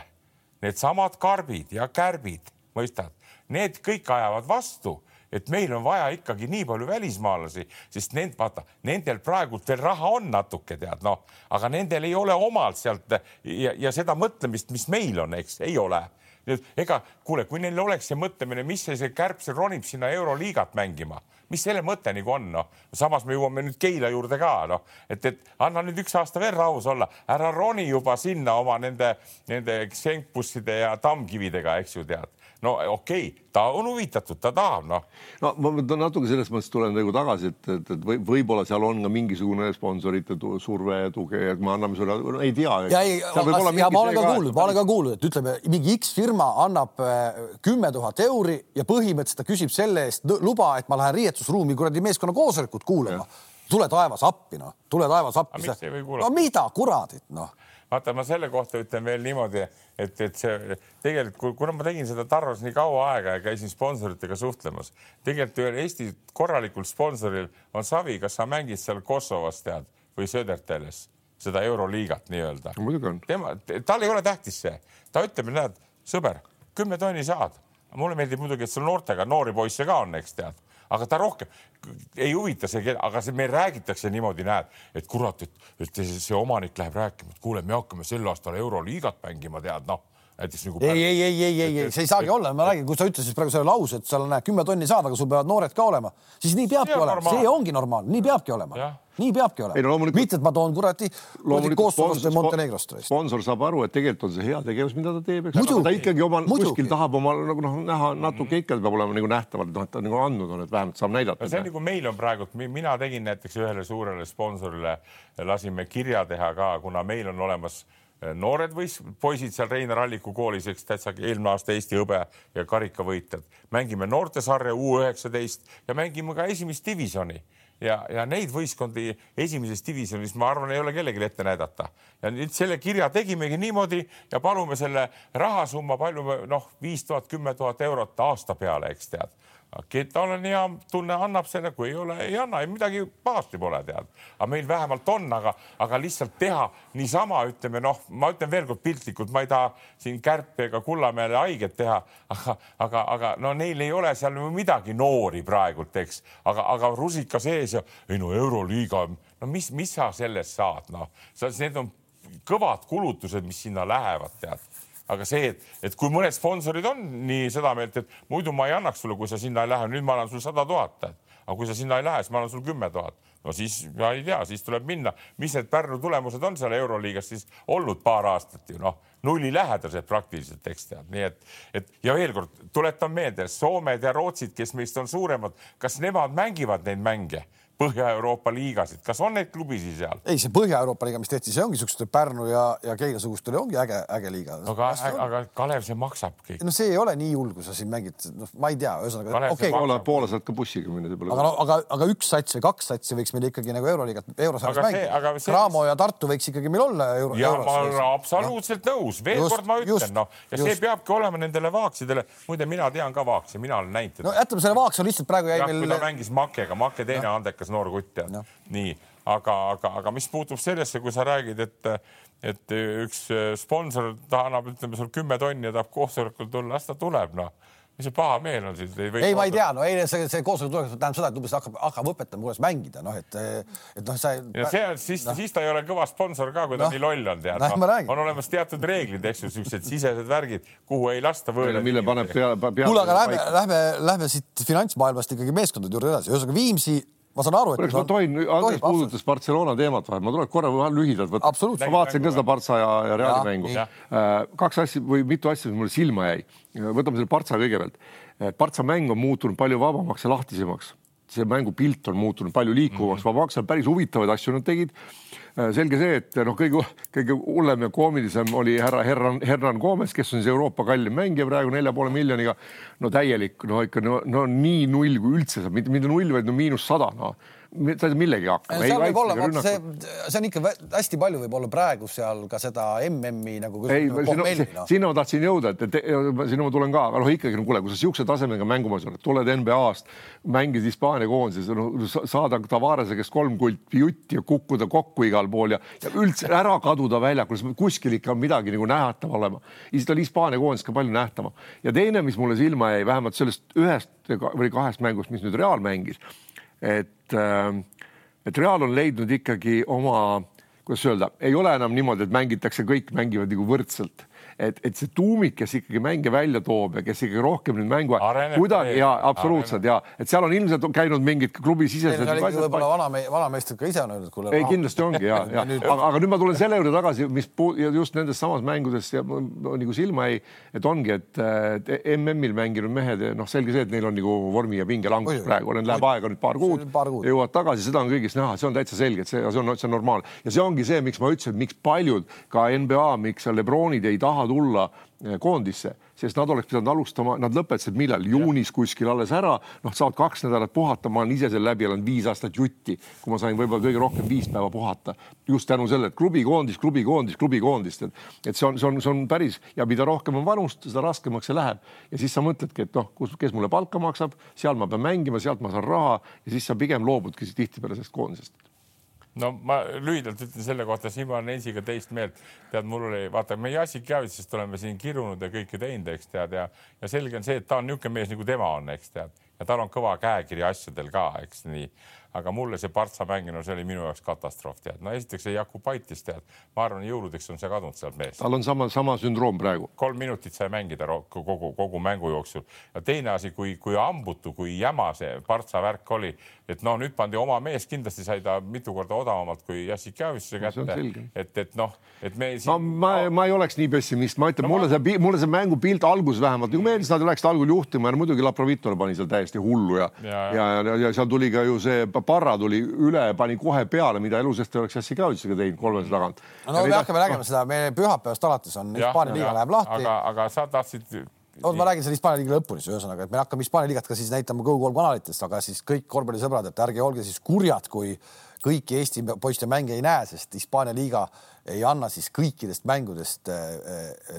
needsamad karbid ja kärbid, mõistad, need kõik ajavad vastu et meil on vaja ikkagi nii palju välismaalasi, sest need, vaata, nendel praegult veel raha on natuke, tead, noh, aga nendel ei ole omalt sealt ja, ja seda mõtlemist, mis meil on, eks, ei ole. Nüüd ega kuule, kui neil oleks see mõtlemine, mis see, see kärbsel ronib sinna Euroliigat mängima, mis selle mõte nagu on, noh. samas me jõuame nüüd Keila juurde ka, noh, et, et anna nüüd üks aasta veel rahus olla, ära roni juba sinna oma nende, nende senkbusside ja tammkividega, eks ju tead no okei okay,, ta on huvitatud, ta tahab, noh. no ma natuke selles mõttes tulen nagu tagasi, et, et, et või, võib-olla seal on ka mingisugune sponsorite surve ja tugi, et me anname sulle no,, ei tea. ja ei, ja ma olen ka kuulnud, ma olen ka kuulnud, et ütleme, mingi X firma annab äh, kümme tuhat euri ja põhimõtteliselt ta küsib selle eest luba, et ma lähen riietusruumi kuradi meeskonna koosolekut kuulama. tule taevas appi, noh, tule taevas appi. no mida kuradit, noh vaata, ma selle kohta ütlen veel niimoodi, et, et see tegelikult, kuna ma tegin seda Tarvas nii kaua aega ja käisin sponsoritega suhtlemas, tegelikult ühel Eesti korralikul sponsoril on Savi, kas sa mängid seal Kosovos tead või Söderteles seda Euroliigat nii-öelda muidugi on. tema, tal ei ole tähtis see, ta ütleb, näed, sõber, kümme tonni saad. mulle meeldib muidugi, et sul noortega noori poisse ka on, eks tead aga ta rohkem ei huvita see, aga see meil räägitakse niimoodi, näed, et kurat, et, et see, omanik läheb rääkima, et kuule, me hakkame sel aastal Euroliigat mängima, tead noh näiteks nagu. ei, ei, ei, ei, ei, ei, see ei saagi olla, ma räägin, kui sa ütlesid praegu selle lause, et seal näed kümme tonni saad, aga sul peavad noored ka olema, siis nii peabki see olema, see ongi normaalne, nii peabki olema nii peabki olema. No, loomulikult... mitte, et ma toon kuradi Kosovost või Montenegrost. sponsor saab aru, et tegelikult on see hea tegevus, mida ta teeb, eks ta ikkagi oma muidugi. kuskil tahab oma nagu noh, näha natuke ikka peab olema nagu nähtavalt, noh, et ta nagu andnud on, et vähemalt saab näidata. see on nagu meil on praegu, mina tegin näiteks ühele suurele sponsorile, lasime kirja teha ka, kuna meil on olemas Äh, noored võis, poisid seal Reinar Alliku koolis, eks täitsa eelmine aasta Eesti hõbe ja karikavõitjad. mängime noortesarja U üheksateist ja mängime ka esimest divisjoni ja, ja neid võistkondi esimeses divisjonis, ma arvan, ei ole kellelgi ette näidata. ja nüüd selle kirja tegimegi niimoodi ja palume selle rahasumma, palju me noh, viis tuhat, kümme tuhat eurot aasta peale, eks tead Ketol on hea tunne, annab selle, kui ei ole, ei anna, midagi pahasti pole tead. aga meil vähemalt on, aga, aga lihtsalt teha niisama, ütleme noh, ma ütlen veelkord piltlikult, ma ei taha siin Kärpi ega Kullamäele haiget teha, aga, aga, aga no neil ei ole seal ju midagi noori praegult, eks, aga, aga rusika sees ja ei no Euroliiga, no mis, mis sa sellest saad, noh, need on kõvad kulutused, mis sinna lähevad, tead aga see, et, et kui mõned sponsorid on nii seda meelt, et muidu ma ei annaks sulle, kui sa sinna ei lähe, nüüd ma annan sulle sada tuhat, aga kui sa sinna ei lähe, siis ma annan sulle kümme tuhat. no siis ma ei tea, siis tuleb minna, mis need Pärnu tulemused on seal Euroliigas siis olnud paar aastat ju noh, nullilähedased praktiliselt, eks tead, nii et, et ja veel kord tuletan meelde, Soomed ja Rootsid, kes meist on suuremad, kas nemad mängivad neid mänge Põhja-Euroopa liigasid, kas on neid klubisid seal? ei, see Põhja-Euroopa liiga, mis tehti, see ongi siukeste Pärnu ja, ja Keila sugustele ongi äge, äge liiga. aga, aga Kalev, see maksab kõik. no see ei ole nii hull, kui sa siin mängid, noh, ma ei tea, ühesõnaga. Okay. Poola, Poola saad ka bussiga minna. aga no aga, aga üks sats või kaks satsi võiks meil ikkagi nagu euroliigat, eurosarjas mängida. See... Cramo ja Tartu võiks ikkagi meil olla euro. ja ma olen absoluutselt no. nõus, veel just, kord ma ütlen, noh, ja just. see peabki olema nendele vaaksidele. muide, mina tean ka vaaksi, mina olen näinud teda. no jätame selle vaaks on lihtsalt praegu jäi meil. kui ta mängis Makega, Make teine andekas noor kutt tead no nii, aga, aga, aga mis puutub sellesse, kui sa räägid, et, et üks sponsor ta annab, ütleme sul kümme tonni ja tahab koosolekul tulla, las ta tuleb, noh mis see paha meel on siis? ei, ma ei tea, no eile see, see koosolek tulemus tähendab seda, et umbes hakkab, hakkab õpetama, kuidas mängida, noh, et, et noh, sa. ja see on siis no., siis ta ei ole kõva sponsor ka, kui ta no, nii loll on, tead no,. on olemas teatud reeglid, eks ju, siuksed sisesed värgid, kuhu ei lasta võõraid. mille paneb peale pea,. kuule, aga lähme, lähme, lähme siit finantsmaailmast ikkagi meeskondade juurde edasi, ühesõnaga Viimsi ma saan aru, et. ma tohin, Andres puudutas Barcelona teemat vahel, ma tuleks korra lühidalt võtta. ma vaatasin ka seda Barca ja, ja Reali mängu. Äh, kaks asja või mitu asja, mis mulle silma jäi. võtame selle Barca kõigepealt. Barca mäng on muutunud palju vabamaks ja lahtisemaks. see mängupilt on muutunud palju liikuvamaks mm -hmm., vabaks, päris huvitavaid asju nad tegid Äh, selge see, et noh, kõige, kõige hullem ja koomilisem oli härra Herran, Hernan Gomes, kes on siis Euroopa kallim mängija praegu nelja poole miljoniga. no täielik, no ikka no, no nii null kui üldse saab, mitte, mitte null, vaid no miinus sada, no sa ei saa millegi hakkama. seal võib olla, see, see on ikka hästi palju võib olla praegu seal ka seda MM-i nagu. ei, sinna, no. sinna ma tahtsin jõuda, et, et sinna ma tulen ka, aga noh, ikkagi no kuule, kui sa siukse tasemega mängumees oled, tuled NBA-st, mängid Hispaania koondises, no saada Tavarese käest kolm kulti jutti ja kukkuda kokku igal pool ja, ja üldse ära kaduda väljakul, kuskil ikka on midagi nagu nähtav olema. siis ta oli Hispaania koondis ka palju nähtavam. ja teine, mis mulle silma jäi, vähemalt sellest ühest või kahest mängust, mis nüüd Real mängis et, äh, et Real on leidnud ikkagi oma, kuidas öelda, ei ole enam niimoodi, et mängitakse, kõik mängivad nagu võrdselt et, et see tuumik, kes ikkagi mänge välja toob ja kes ikkagi rohkem nüüd mängu kuidagi ja absoluutselt ja et seal on ilmselt käinud mingid klubisisesed. võib-olla vana, vanameister ka ise on öelnud, kuule. ei, kindlasti ongi ja, ja aga, aga nüüd ma tulen selle juurde tagasi, mis just nendes samas mängudes ja nagu silma jäi, et ongi, et, et MM-il mänginud mehed, noh, selge see, et neil on nagu vormi ja pinge langus praegu, neil läheb aega nüüd paar kuud, jõuavad tagasi, seda on kõigist näha, see on täitsa selge, et see, see on, see on normaalne ja see ongi see, miks ma ütlesin, miks paljud ka NBA, miks Lebronid ei taha tulla eh, koondisse, sest nad oleks pidanud alustama, nad lõpetasid millal, juunis kuskil alles ära, noh, saavad kaks nädalat puhata, ma olen ise selle läbi elanud viis aastat jutti, kui ma sain võib-olla kõige rohkem viis päeva puhata. Just tänu sellele, et klubikoondis, klubikoondis, klubikoondist, et, et see on, see on, see on päris ja mida rohkem on vanust, seda raskemaks see läheb. Ja siis sa mõtledki, et noh, kus, kes mulle palka maksab, seal ma pean mängima, sealt ma saan raha ja siis sa pigem loobudki tihtipeale sellest koondisest no ma lühidalt ütlen selle kohta, siin ma olen Ensiga teist meelt. tead, mul oli, vaata, me Jassik Javitsast oleme siin kirunud ja kõike teinud, eks tead, ja, ja selge on see, et ta on niisugune mees nagu tema on, eks tead, ja tal on kõva käekiri asjadel ka, eks nii aga mulle see Partsa mäng, no see oli minu jaoks katastroof, tead. no esiteks see Jakubaitis, tead, ma arvan, jõuludeks on see kadunud sealt meest. tal on sama, sama sündroom praegu. kolm minutit sai mängida kogu, kogu mängu jooksul ja teine asi, kui, kui hambutu, kui jäma see Partsa värk oli, et no nüüd pandi oma mees, kindlasti sai ta mitu korda odavamalt kui Jassik Javisse kätte. et, et noh, et me siin.... no ma, ma ei oleks nii pessimist, ma ütlen no,, mulle see, mulle see mängupilt alguses vähemalt nagu meeldis, nad läksid algul juhtima ja muidugi Laprovitole pani seal täiesti hullu ja, ja, ja, ja, ja seal tuli ka ju see Parra tuli üle, pani kohe peale, mida elu seest ei oleks Jassikavitšiga teinud kolmese tagant. no me hakkame nägema seda, me pühapäevast alates on Hispaania liiga läheb lahti. aga, aga sa tahtsid oot, ma räägin selle Hispaania liiga lõpuni, ühesõnaga, et me hakkame Hispaania liigat ka siis näitama Go3 kanalites, aga siis kõik korvpallisõbrad, et ärge olge siis kurjad, kui kõiki Eesti poiste mänge ei näe, sest Hispaania liiga ei anna siis kõikidest mängudest äh,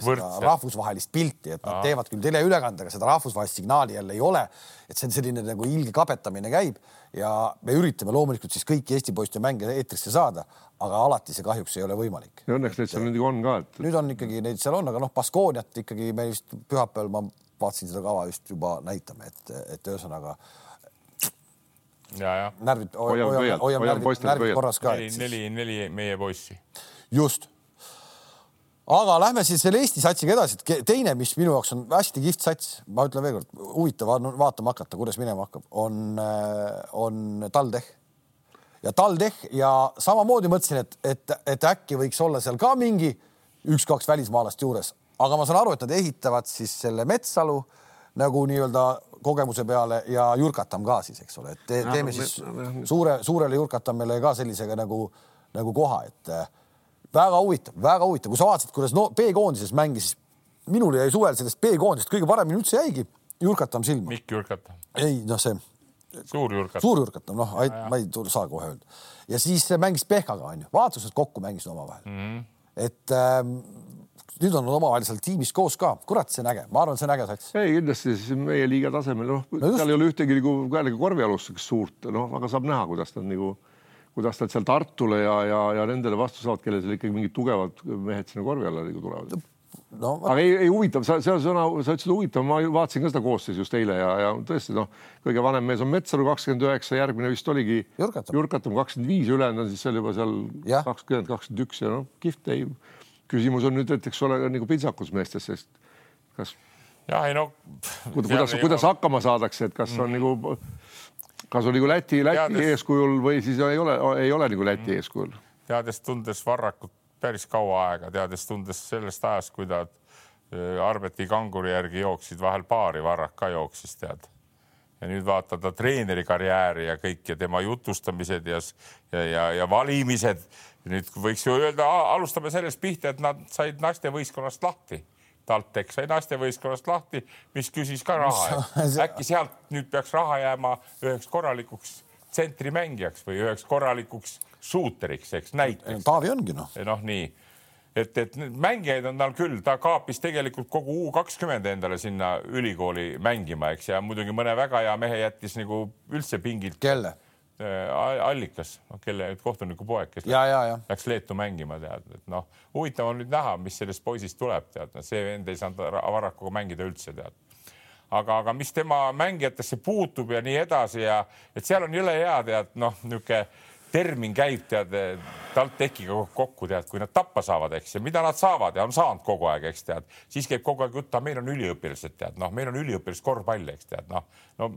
seda rahvusvahelist pilti, et nad Aa. teevad küll teleülekandega, seda rahvusvahelist signaali jälle ei ole. et see on selline nagu ilge kapetamine käib ja me üritame loomulikult siis kõiki Eesti poiste mänge eetrisse saada, aga alati see kahjuks ei ole võimalik. ja õnneks neid seal nüüd on ka, et. nüüd on ikkagi neid seal on, aga noh, Baskooniat ikkagi me vist pühapäeval ma vaatasin seda kava just juba näitame, et, et ühesõnaga. Närvid, hoiame, hoiame närvid, närvid korras ka. neli, neli, neli meie poissi. just. aga lähme siis selle Eesti satsiga edasi, et teine, mis minu jaoks on hästi kihvt sats, ma ütlen veelkord, huvitav vaatama hakata, kuidas minema hakkab, on, äh, on TalTech ja TalTech ja samamoodi mõtlesin, et, et, et äkki võiks olla seal ka mingi üks-kaks välismaalast juures, aga ma saan aru, et nad ehitavad siis selle Metsalu nagu nii-öelda kogemuse peale ja Jurkatam ka siis, eks ole, et te, teeme siis suure, suurele Jurkatamele ka sellisega nagu, nagu koha, et äh, väga huvitav, väga huvitav, kui sa vaatasid, kuidas no B-koondises mängis, minul jäi suvel sellest B-koondisest kõige paremini üldse jäigi Jurkatam silma. Mikk Jurkatam. ei noh, see suur Jurkatam. suur Jurkatam, noh, ma ei saa kohe öelda. ja siis mängis Pehkaga onju, vaatasid kokku mängisid omavahel mm. -hmm. et ähm, nüüd on nad omavahel seal tiimis koos ka, kurat, see on äge, ma arvan, see on äge sats. ei, kindlasti siis meie liiga tasemel, noh no, seal ei ole ühtegi nagu jällegi korvialust suurt, noh, aga saab näha, kuidas nad nagu, kuidas nad seal Tartule ja, ja, ja nendele vastu saavad, kellel seal ikkagi mingid tugevad mehed sinna korvi alla nagu tulevad. No,. aga ei, ei huvitav, sa, see sõna, sa ütlesid huvitav, ma vaatasin ka seda koosseisu just eile ja, ja tõesti noh, kõige vanem mees on Metsalu kakskümmend üheksa, järgmine vist oligi Jurkatam kakskümmend viis, ülejäänud on siis seal juba seal kakskümmend, kakskümmend üks ja noh, kihvt ei küsimus on nüüd, et eks ole nagu pintsakus meestes, sest kas. ja ei no. kuidas, kuidas hakkama saadakse, et kas on mm. nagu, kas on nagu Läti, Läti teades, eeskujul või siis ei ole, ei ole nagu Läti mm. eeskujul? teades-tundes Varrakut päris kaua aega, teades-tundes sellest ajast, kui ta äh, Arbeti kanguri järgi jooksid, vahel paari Varrak ka jooksis, tead ja nüüd vaatad ta treeneri karjääri ja kõik ja tema jutustamised ja, ja, ja, ja valimised nüüd võiks ju öelda, alustame sellest pihta, et nad said naistevõistkonnast lahti. TalTech sai naistevõistkonnast lahti, mis küsis ka raha. äkki sealt nüüd peaks raha jääma üheks korralikuks tsentrimängijaks või üheks korralikuks suuteriks, eks näiteks. Taavi ongi noh. noh, nii et, et mängijaid on tal küll, ta kaapis tegelikult kogu U kakskümmend endale sinna ülikooli mängima, eks, ja muidugi mõne väga hea mehe jättis nagu üldse pingilt. kelle? Äh, allikas, noh, kelle kohtuniku poeg, kes ja, ja, ja. läks Leetu mängima, tead, et noh, huvitav on nüüd näha, mis sellest poisist tuleb, tead, see vend ei saanud Varrakuga mängida üldse, tead. aga, aga mis tema mängijatesse puutub ja nii edasi ja et seal on jõle hea, tead, noh, niisugune termin käib tead TalTechiga kokku tead, kui nad tappa saavad, eks ja mida nad saavad ja on saanud kogu aeg, eks tead, siis käib kogu aeg jutt, meil on üliõpilased, tead noh, meil on üliõpilased korvpall, eks tead noh, no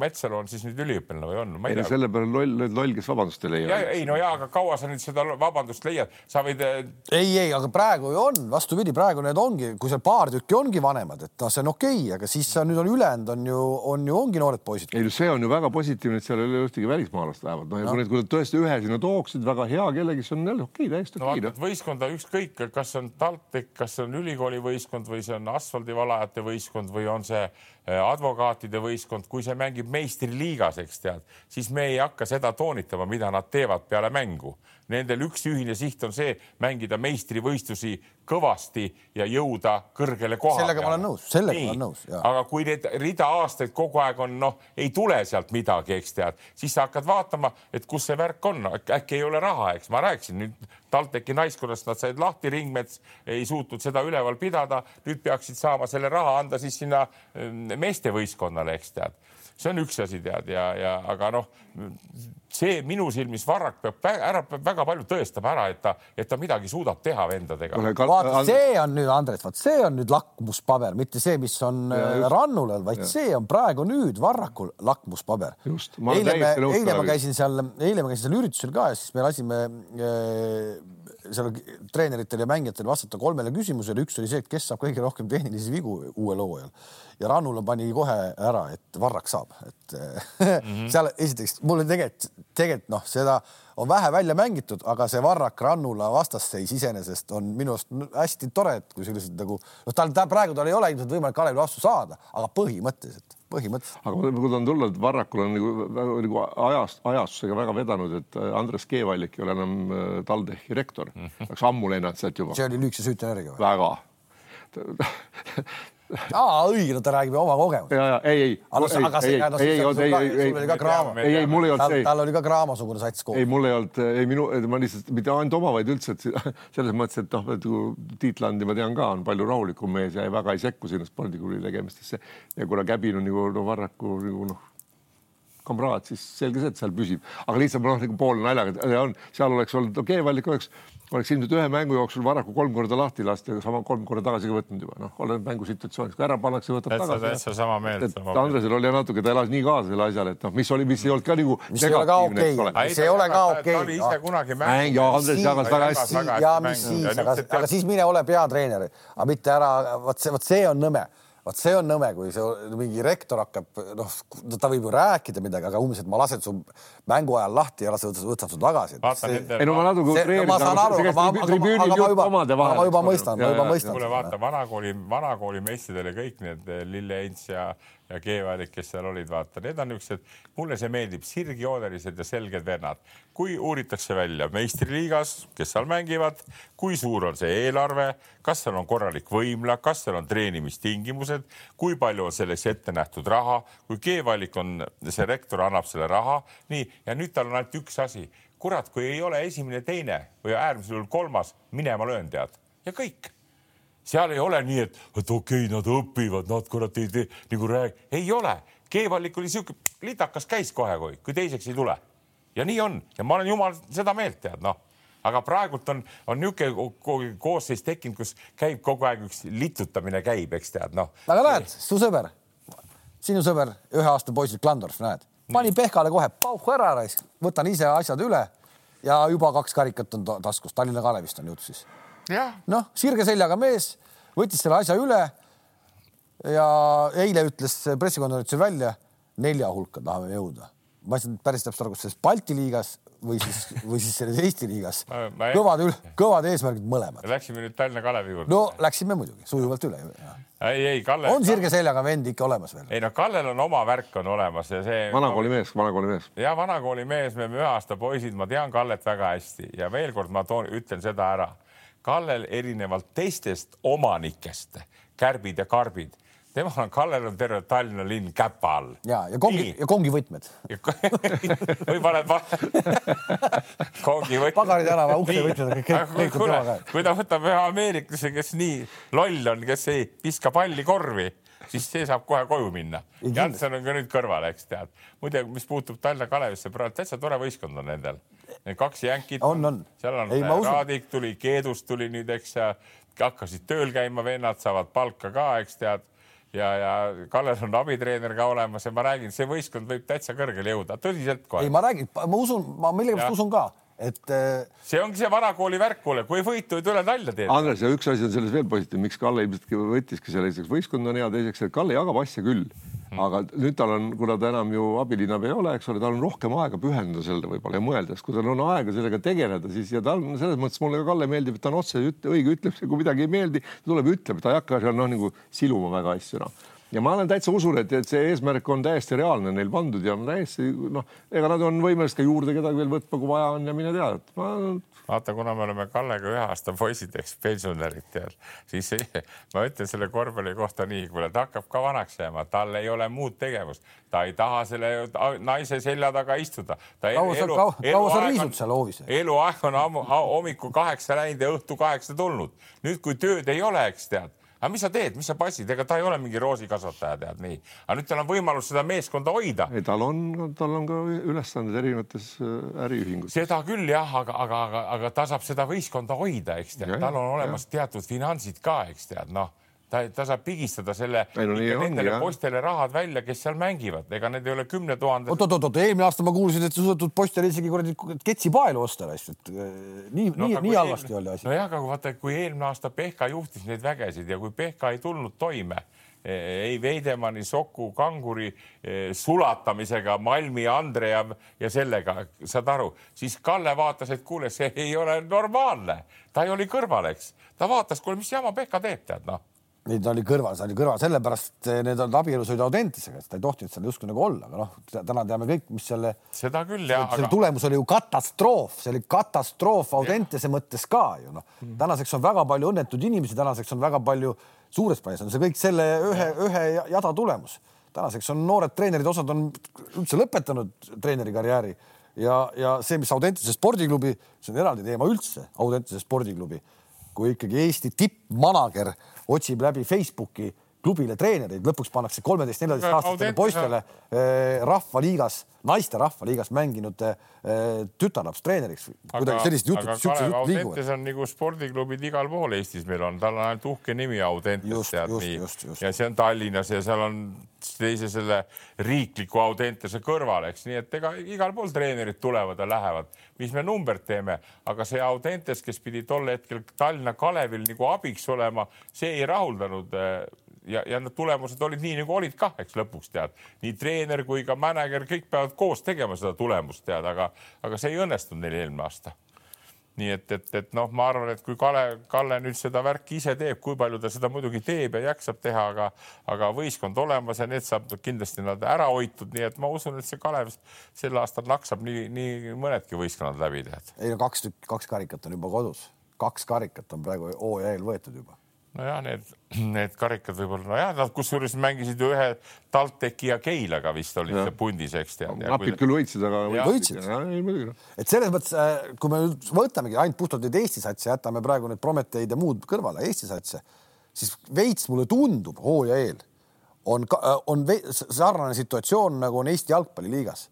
Metsalu on siis nüüd üliõpilane või on? ei no selle peale loll, loll, kes vabandust ei leia. ei no ja, aga kaua sa nüüd seda vabandust leiad, sa võid. Eh, ei, ei, aga praegu ju on, vastupidi, praegu need ongi, kui seal paar tükki ongi vanemad, et noh, see on okei okay,, aga siis sa nüüd on ülejäänud on ju, on ju ongi noored poisid. ei no see on ju väga positiivne, et seal ei ole ühtegi välismaalast vähemalt, noh ja no. kui need, kui nad tõesti ühe sinna tooksid, väga hea kellegi, siis on jälle okei okay,, täiesti okei okay, no,. võistkonda ükskõik, kas on TalTech, kas on ülikooli võistkond või see on asfaldivalajate võistkond või on see advokaatide võistkond, kui see mängib meistriliigas, eks tead, siis me ei hakka seda toonitama, mida nad teevad peale mängu. Nendel üks ühine siht on see, mängida meistrivõistlusi kõvasti ja jõuda kõrgele kohale. sellega ma olen nõus, sellega ma olen nõus. aga kui need rida aastaid kogu aeg on, noh, ei tule sealt midagi, eks tead, siis sa hakkad vaatama, et kus see värk on, äkki ei ole raha, eks ma rääkisin. Nüüd TalTechi naiskonnast, nad said lahti, Ringmets ei suutnud seda üleval pidada, nüüd peaksid saama selle raha anda siis sinna mm, meestevõistkonnale, eks tead. See on üks asi, tead ja, ja aga noh, see minu silmis Varrak peab ära, peab väga palju tõestama ära, et ta, et ta midagi suudab teha vendadega. vaata, see on nüüd, Andres, vaat see on nüüd lakmuspaber, mitte see, mis on ja, äh, Rannulal, vaid ja. see on praegu nüüd Varrakul lakmuspaber. eile me, eile ma käisin seal, eile ma käisin seal üritusel ka ja siis me lasime äh, seal treeneritel ja mängijatel vastata kolmele küsimusele, üks oli see, et kes saab kõige rohkem tehnilisi vigu uuel hooajal ja Rannula pani kohe ära, et Varrak saab, et mm -hmm. seal esiteks mulle tegelikult, tegelikult noh, seda on vähe välja mängitud, aga see Varrak Rannula vastasseis iseenesest on minu arust hästi tore, et kui sellised nagu noh, tal ta, praegu tal ei ole ilmselt võimalik Kalevi vastu saada, aga põhimõtteliselt põhimõtteliselt. aga ma tahan tulla, et Varrakul on nagu, väga, nagu ajast, ajastusega väga vedanud, et äh, Andres Keevallik ei ole enam äh, TalTechi rektor, oleks ammu lennanud sealt juba, see oli lühikese süütenärgiga või? väga. aa, õige, no ta räägib ju oma kogemust. ja, ja ei, ei, aga see, no ei, sul oli ka kraama. ei, ei, mul ei olnud see, tal oli ka kraamasugune sats koos ei, mul ei olnud, ei minu, ma lihtsalt mitte ainult oma, vaid üldse, et selles mõttes, et noh, et kui Tiit Landi ma tean ka, on palju rahulikum mees ja väga ei sekku sinna spordiklubi tegemistesse ja kuna Käbin on nagu no Varraku nagu noh, kamraad, siis selge see, et seal püsib, aga lihtsalt noh, nagu poole naljaga on, seal oleks olnud, no Keevallik oleks, oleks ilmselt ühe mängu jooksul Varraku kolm korda lahti lasta ja sama kolm korda tagasi ka võtnud juba noh, oleneb mängusituatsioonist, kui ära pannakse, võtab täitsa, tagasi täitsa sama meelt. et Andresel oli natuke, ta elas nii kaasa selle asjale, et noh, mis oli, mis ei olnud ka nagu Mis ei ole ka okei. ole. See ei ole ka okei. ta oli ise kunagi mäng ja Andres jagas väga hästi. ja mis siis, aga aga siis mine ole peatreener, aga mitte ära, vot see, vot see on nõme, vot see on nõme, kui see mingi rektor hakkab, noh, ta võib ju rääkida midagi, aga umbes, et ma lasen su mängu ajal lahti ja lasen, võtan su tagasi. ei no ma natuke see, ma saan aru, aga ma, aga ma, aga ma juba, ma juba mõistan, ma juba mõistan kuule, vaata. vanakooli, vanakooli meistrid oli kõik need eh, Lille Heinz ja, ja Keevalik, kes seal olid, vaata, need on niisugused, mulle see meeldib, sirgjoonelised ja selged vennad. kui uuritakse välja meistriliigas, kes seal mängivad, kui suur on see eelarve, kas seal on korralik võimla, kas seal on treenimistingimused, kui palju on selleks ette nähtud raha, kui Keevalik on, see rektor annab selle raha, nii, ja nüüd tal on ainult üks asi, kurat, kui ei ole esimene, teine või äärmisel juhul kolmas, minema löön tead. Ja kõik seal ei ole nii, et, et okei okay,, nad õpivad, nad kurat ei tee nagu rääg-, ei ole. Keevalik oli sihuke litakas käis kohe, kui, kui teiseks ei tule. ja nii on ja ma olen jumal seda meelt, tead noh, aga praegult on, on niisugune koosseis tekkinud, kus käib kogu aeg üks litutamine käib, eks tead noh. aga näed, su sõber, sinu sõber, ühe aasta poisid Klandorf, näed, pani Pehkale kohe pauhu ära võtan ise asjad üle ja juba kaks karikat on ta- taskus, Tallinna Kalevist on jutt siis. jah, noh, sirge seljaga mees võttis selle asja üle ja eile ütles pressikonverentsil välja, nelja hulka tahame jõuda. ma ei saanud päris täpselt aru, kas selles Balti liigas või siis, või siis selles Eesti liigas kõvad, kõvad eesmärgid mõlemad. läksime nüüd Tallinna Kalevi juurde no läksime muidugi sujuvalt üle. ei, ei Kalle. on sirge seljaga vend ikka olemas veel. ei no Kallel on oma värk on olemas ja see. vanakooli mees, vanakooli mees. ja vanakooli mees, me oleme ühe aasta poisid, ma tean Kallet väga hästi ja veel kord ma toon, ütlen seda ära. Kallel erinevalt teistest omanikest, kärbid ja karbid, temal on, Kallel on terve Tallinna linn käpa all. ja, ja kongi ja kongivõtmed. või paned va- kongi võtmed. Pagari tänava uksevõtmed, kõik, kõik, kõik on tema käes. kui ta võtab ühe ameeriklase, kes nii loll on, kes ei viska palli korvi, siis see saab kohe koju minna. Janssen on ka nüüd kõrval, eks tead. muide, mis puutub Tallinna Kalevisse, praegu täitsa tore võistkond on nendel. Need kaks jänkit. On, on. seal on Ei. Raadik tuli, Keedust tuli nüüd, eks ja hakkasid tööl käima, vennad saavad palka ka, eks tead ja, ja Kallel on abitreener ka olemas ja ma räägin, see võistkond võib täitsa kõrgele jõuda, tõsiselt kohe ei, ma räägin, ma usun, ma millegipärast usun ka, et äh, see ongi see vanakooli värk, kuule, kui võitu ei tule nalja teed. Andres ja üks asi on selles veel positiivne, miks Kalle ilmselt võttiski selle, esiteks võistkond on hea, teiseks, et Kalle jagab asja küll, aga nüüd tal on, kuna ta enam ju abilinnapea ei ole, eks ole, tal on rohkem aega pühenduda sellele võib-olla ja mõelda, sest kui tal on aega sellega tegeleda, siis ja tal selles mõttes mulle ka Kalle meeldib, et ta on otse üt- õige, ütleb, kui midagi ei meeldi, tuleb ütleb, ta ei hakka seal noh, nagu siluma väga asju noh ja ma olen täitsa usun, et, et see eesmärk on täiesti reaalne neil pandud ja täiesti noh, ega nad on võimelised ka juurde kedagi veel võtma, kui vaja on ja mine tea, et ma vaata, kuna me oleme Kallega ühe aasta poisid, eks pensionärid tead, siis ei, ma ütlen selle korvpalli kohta nii, kuule, ta hakkab ka vanaks jääma, tal ei ole muud tegevust, ta ei taha selle naise selja taga istuda. kaua sa, kaua sa riisud seal hoovis? eluaeg on ammu hommikul kaheksa läinud ja õhtu kaheksa tulnud. nüüd, kui tööd ei ole, eks tead, aga mis sa teed, mis sa passid, ega ta ei ole mingi roosikasvataja, tead nii, aga nüüd tal on võimalus seda meeskonda hoida. Ei, tal on, tal on ka ülesanded erinevates äh, äriühingutes. seda küll jah, aga, aga, aga, aga ta saab seda võistkonda hoida, eks tead, tal on olemas teatud finantsid ka, eks tead, noh, ta, ta saab pigistada selle no nendele poistele rahad välja, kes seal mängivad, ega need ei ole kümne tuhande. oot, oot, oot, eelmine aasta ma kuulsin, et sa suudetud poistele isegi kuradi ketsipaelu osta, et äh, nii no,, nii, nii halvasti oli asi. nojah, aga vaata, kui eelmine aasta Pehka juhtis neid vägesid ja kui Pehka ei tulnud toime eh, ei Veidemanni, Soku, Kanguri eh, sulatamisega, Malmi, Andre ja, ja sellega, saad aru, siis Kalle vaatas, et kuule, see ei ole normaalne, ta ei oli kõrval, eks, ta vaatas, kuule, mis jama Pehka teeb, tead noh Neid oli kõrval, see oli kõrval, sellepärast need olid abielus olid Audentesega, ta ei tohtinud seal justkui nagu olla, aga noh, täna teame kõik, mis selle, seda küll ja selle aga tulemus oli ju katastroof, see oli katastroof Audentese mõttes ka ju noh. tänaseks on väga palju õnnetuid inimesi, tänaseks on väga palju suures plaanis on see kõik selle ühe, ühe jada tulemus. tänaseks on noored treenerid, osad on üldse lõpetanud treeneri karjääri ja, ja see, mis Audentese spordiklubi, see on eraldi teema üldse, Audentese spordiklubi kui ikkagi Eesti tippmanager otsib läbi Facebooki klubile treenereid, lõpuks pannakse kolmeteist-neljateistaastastele poistele eh, rahvaliigas, naiste rahvaliigas mänginud eh, tütarlaps treeneriks. kuidagi sellised jutud, siuksed jutud liiguvad. Audentes on nagu spordiklubid igal pool Eestis meil on, tal on ainult uhke nimi Audentes, tead just, nii. ja see on Tallinnas ja seal on teise selle riikliku Audentese kõrval, eks nii, et ega igal pool treenerid tulevad ja lähevad, mis me numbert teeme, aga see Audentes, kes pidi tol hetkel Tallinna Kalevil nagu abiks olema, see ei rahuldanud ja, ja need tulemused olid nii nagu olid kah, eks lõpuks tead, nii treener kui ka mänedžer, kõik peavad koos tegema seda tulemust tead, aga, aga see ei õnnestunud neil eelmine aasta. nii et, et, et noh, ma arvan, et kui Kale, Kalle nüüd seda värki ise teeb, kui palju ta seda muidugi teeb ja jaksab teha, aga, aga võistkond olemas ja need saab kindlasti nad ära hoitud, nii et ma usun, et see Kalev sel aastal naksab nii, nii mõnedki võistkonnad läbi tead. ei no kaks tükki, kaks karikat on juba kodus, kaks karikat on praegu hooaja eel võetud juba nojah, need, need karikad võib-olla, nojah, nad kusjuures mängisid ju ühe TalTechi ja Keilaga vist olid ja. pundis, eks tead. napid küll võitsid, aga võitsid. et selles mõttes, äh, kui me nüüd võtamegi ainult puhtalt neid Eesti satse, jätame praegu need Prometeid ja muud kõrvale, Eesti satse, siis veits mulle tundub hooaja eel on, äh, on sarnane situatsioon, nagu on Eesti jalgpalliliigas.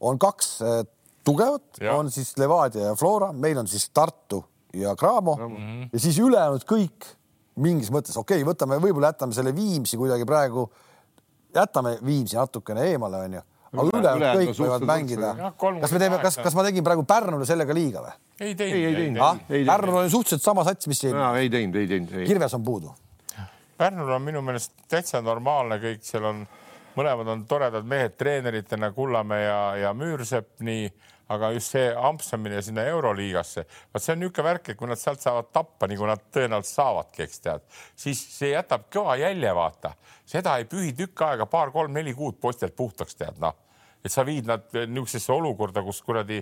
on kaks äh, tugevat, on siis Levadia ja Flora, meil on siis Tartu ja Cramo mm -hmm. ja siis ülejäänud kõik mingis mõttes, okei okay,, võtame, võib-olla jätame selle Viimsi kuidagi praegu, jätame Viimsi natukene eemale, onju, aga ülejäänud kõik võivad mängida. kas me teeme, kas, kas ma tegin praegu Pärnule sellega liiga või? ei teinud, ei teinud ah,. Pärnul on suhteliselt sama sats, mis siin. ei teinud, ei teinud. Kirves on puudu. Pärnul on minu meelest täitsa normaalne kõik, seal on, mõlemad on toredad mehed treeneritena, Kullamäe ja, ja Müürsepp, nii aga just see ampsamine sinna Euroliigasse, vot see on niisugune värk, et kui nad sealt saavad tappa, nagu nad tõenäoliselt saavadki, eks tead, siis see jätab kõva jälje, vaata, seda ei pühi tükk aega, paar-kolm-neli kuud postjalt puhtaks tead, noh. Et sa viid nad niisugusesse olukorda, kus kuradi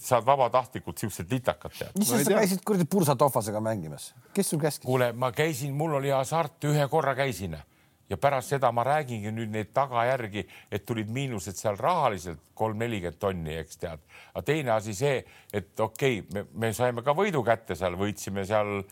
saad vabatahtlikult siuksed litakad tead. mis sa käisid kuradi pursa tohvasega mängimas, kes sul käskis? kuule, ma käisin, mul oli hasart, ühe korra käisin ja pärast seda ma räägingi nüüd neid tagajärgi, et tulid miinused seal rahaliselt kolm-nelikümmend tonni, eks tead. aga teine asi see, et okei okay,, me, me saime ka võidu kätte seal, võitsime seal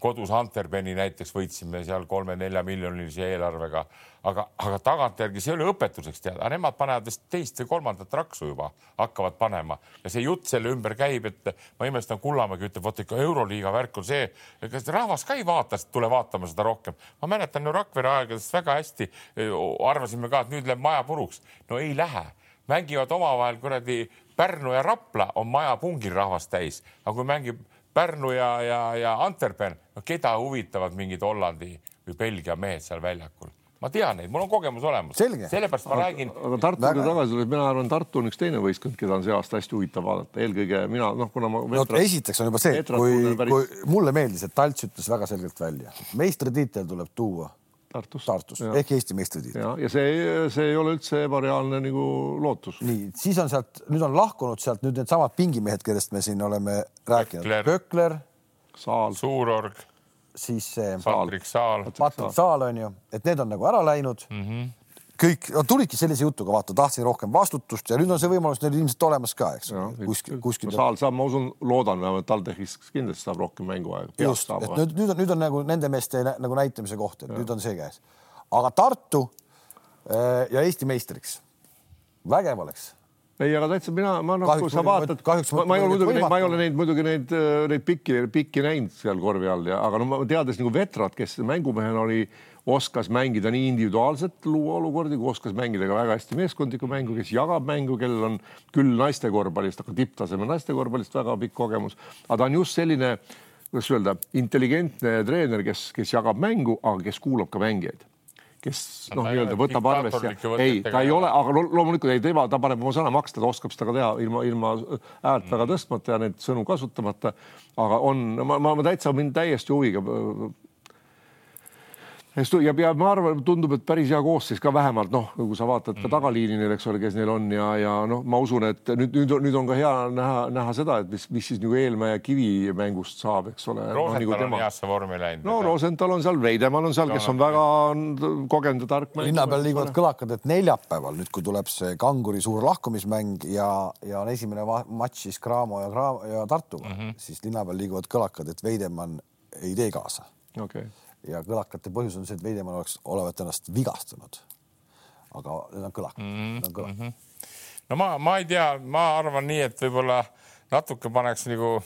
kodus Antwerpeni näiteks võitsime seal kolme-nelja miljonilise eelarvega, aga, aga tagantjärgi see oli õpetuseks teada, nemad panevad vist teist või kolmandat raksu juba hakkavad panema ja see jutt selle ümber käib, et ma imestan, Kullamägi ütleb, vot ikka Euroliiga värk on see, kas rahvas ka ei vaata, tule vaatama seda rohkem. ma mäletan ju Rakvere aegadest väga hästi, arvasime ka, et nüüd läheb maja puruks. no ei lähe, mängivad omavahel kuradi Pärnu ja Rapla on maja pungil rahvast täis, aga kui mängib Pärnu ja, ja, ja Antwerpen, no keda huvitavad mingid Hollandi või Belgia mehed seal väljakul? ma tean neid, mul on kogemus olemas. sellepärast ma räägin. aga Tartu juurde tagasi tulles, mina arvan, Tartu on üks teine võistkond, keda on see aasta hästi huvitav vaadata, eelkõige mina, noh, kuna ma. no esiteks on juba see, kui, päris... kui mulle meeldis, et Talts ütles väga selgelt välja, meistritiitel tuleb tuua Tartus, Tartus ehk Eesti meistritiitel. ja, ja see, see ei ole üldse ebareaalne nagu lootus. nii, siis on sealt, nüüd on lahkunud sealt nüüd needsamad pingimehed, kellest me siin oleme rääkinud. Pökler, Saal, Suurorg, siis see Patrik Saal, Patrik Saal on ju, et need on nagu ära läinud. Mm. -hmm kõik no, tulidki sellise jutuga, vaata, tahtsin rohkem vastutust ja nüüd on see võimalus neil ilmselt olemas ka, eks. kuskil, kuskil no,. Saal saab, ma usun, loodan vähemalt TalTechis kindlasti saab rohkem mänguaega. just, et nüüd, nüüd on, nüüd on nagu nende meeste nagu näitamise koht, et ja. nüüd on see käes. aga Tartu äh, ja Eesti meistriks, vägev oleks ei, aga täitsa mina, ma kui sa vaatad, ma, ma ei ole muidugi, ma ei ole neid muidugi neid, neid pikki, pikki näinud seal korvi all ja, aga no ma teades nagu Vetrat, kes mängumehena oli oskas mängida nii individuaalselt, luua olukordi, kui oskas mängida ka väga hästi meeskondlikku mängu, kes jagab mängu, kellel on küll naiste korvpallist, aga tipptasemel naiste korvpallist väga pikk kogemus, aga ta on just selline, kuidas öelda, intelligentne treener, kes, kes jagab mängu, aga kes kuulab ka mängijaid. Kes noh, nii-öelda võtab arvesse, ei, ta ei ole, aga loomulikult ei tema, ta paneb oma sõna maksta, ta oskab seda ka teha ilma, ilma häält väga tõstmata ja neid sõnu kasutamata. aga on, ma, ma, ma täitsa mind täiesti huviga ja, ja ma arvan, tundub, et päris hea koosseis ka vähemalt noh, kui sa vaatad ka tagaliinil, eks ole, kes neil on ja, ja noh, ma usun, et nüüd, nüüd, nüüd on ka hea näha, näha seda, et mis, mis siis nagu Eelmäe kivi mängust saab, eks ole. Rosenthal no, nagu tema... on heasse vormi läinud. no Rosenthal on seal, Veidemann on seal, kes on väga kogenud ja tark. linna peal liiguvad kõlakad, et neljapäeval nüüd, kui tuleb see Kanguri suur lahkumismäng ja, ja on esimene matš siis Cramo ja, ja Tartuga mm, -hmm. siis linna peal liiguvad kõlakad, et Veidemann ei tee kaasa. okei okay ja kõlakate põhjus on see, et Veidemann oleks, olevat ennast vigastanud. aga need on kõlakad mm, -hmm. need on kõlakad mm. -hmm. no ma, ma ei tea, ma arvan nii, et võib-olla natuke paneks nagu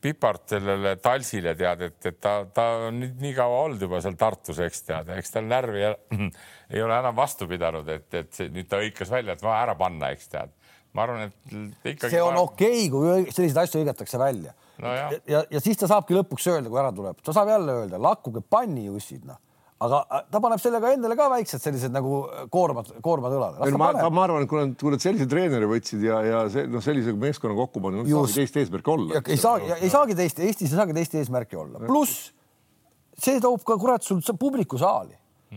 pipart sellele Talsile tead, et, et ta, ta on nüüd nii kaua olnud juba seal Tartus, eks tead, eks tal närvi ei ole enam vastu pidanud, et, et nüüd ta hõikas välja, et vaja ära panna, eks tead. Ma arvan, et ikkagi. see on ma... okei okay,, kui selliseid asju hõigatakse välja no. ja, ja, ja siis ta saabki lõpuks öelda, kui ära tuleb, ta saab jälle öelda, lakkuge panniussid, noh aga ta paneb sellega endale ka väiksed sellised nagu koormad, koormad õlale. ma, ma arvan, et kui nad, kui nad sellise treeneri võtsid ja, ja see noh, sellise meeskonna kokku pannud, ei saagi teist eesmärki olla. ei saagi, ei saagi teist, Eestis ei saagi teist eesmärki olla, pluss see toob ka kurat sul publiku saali.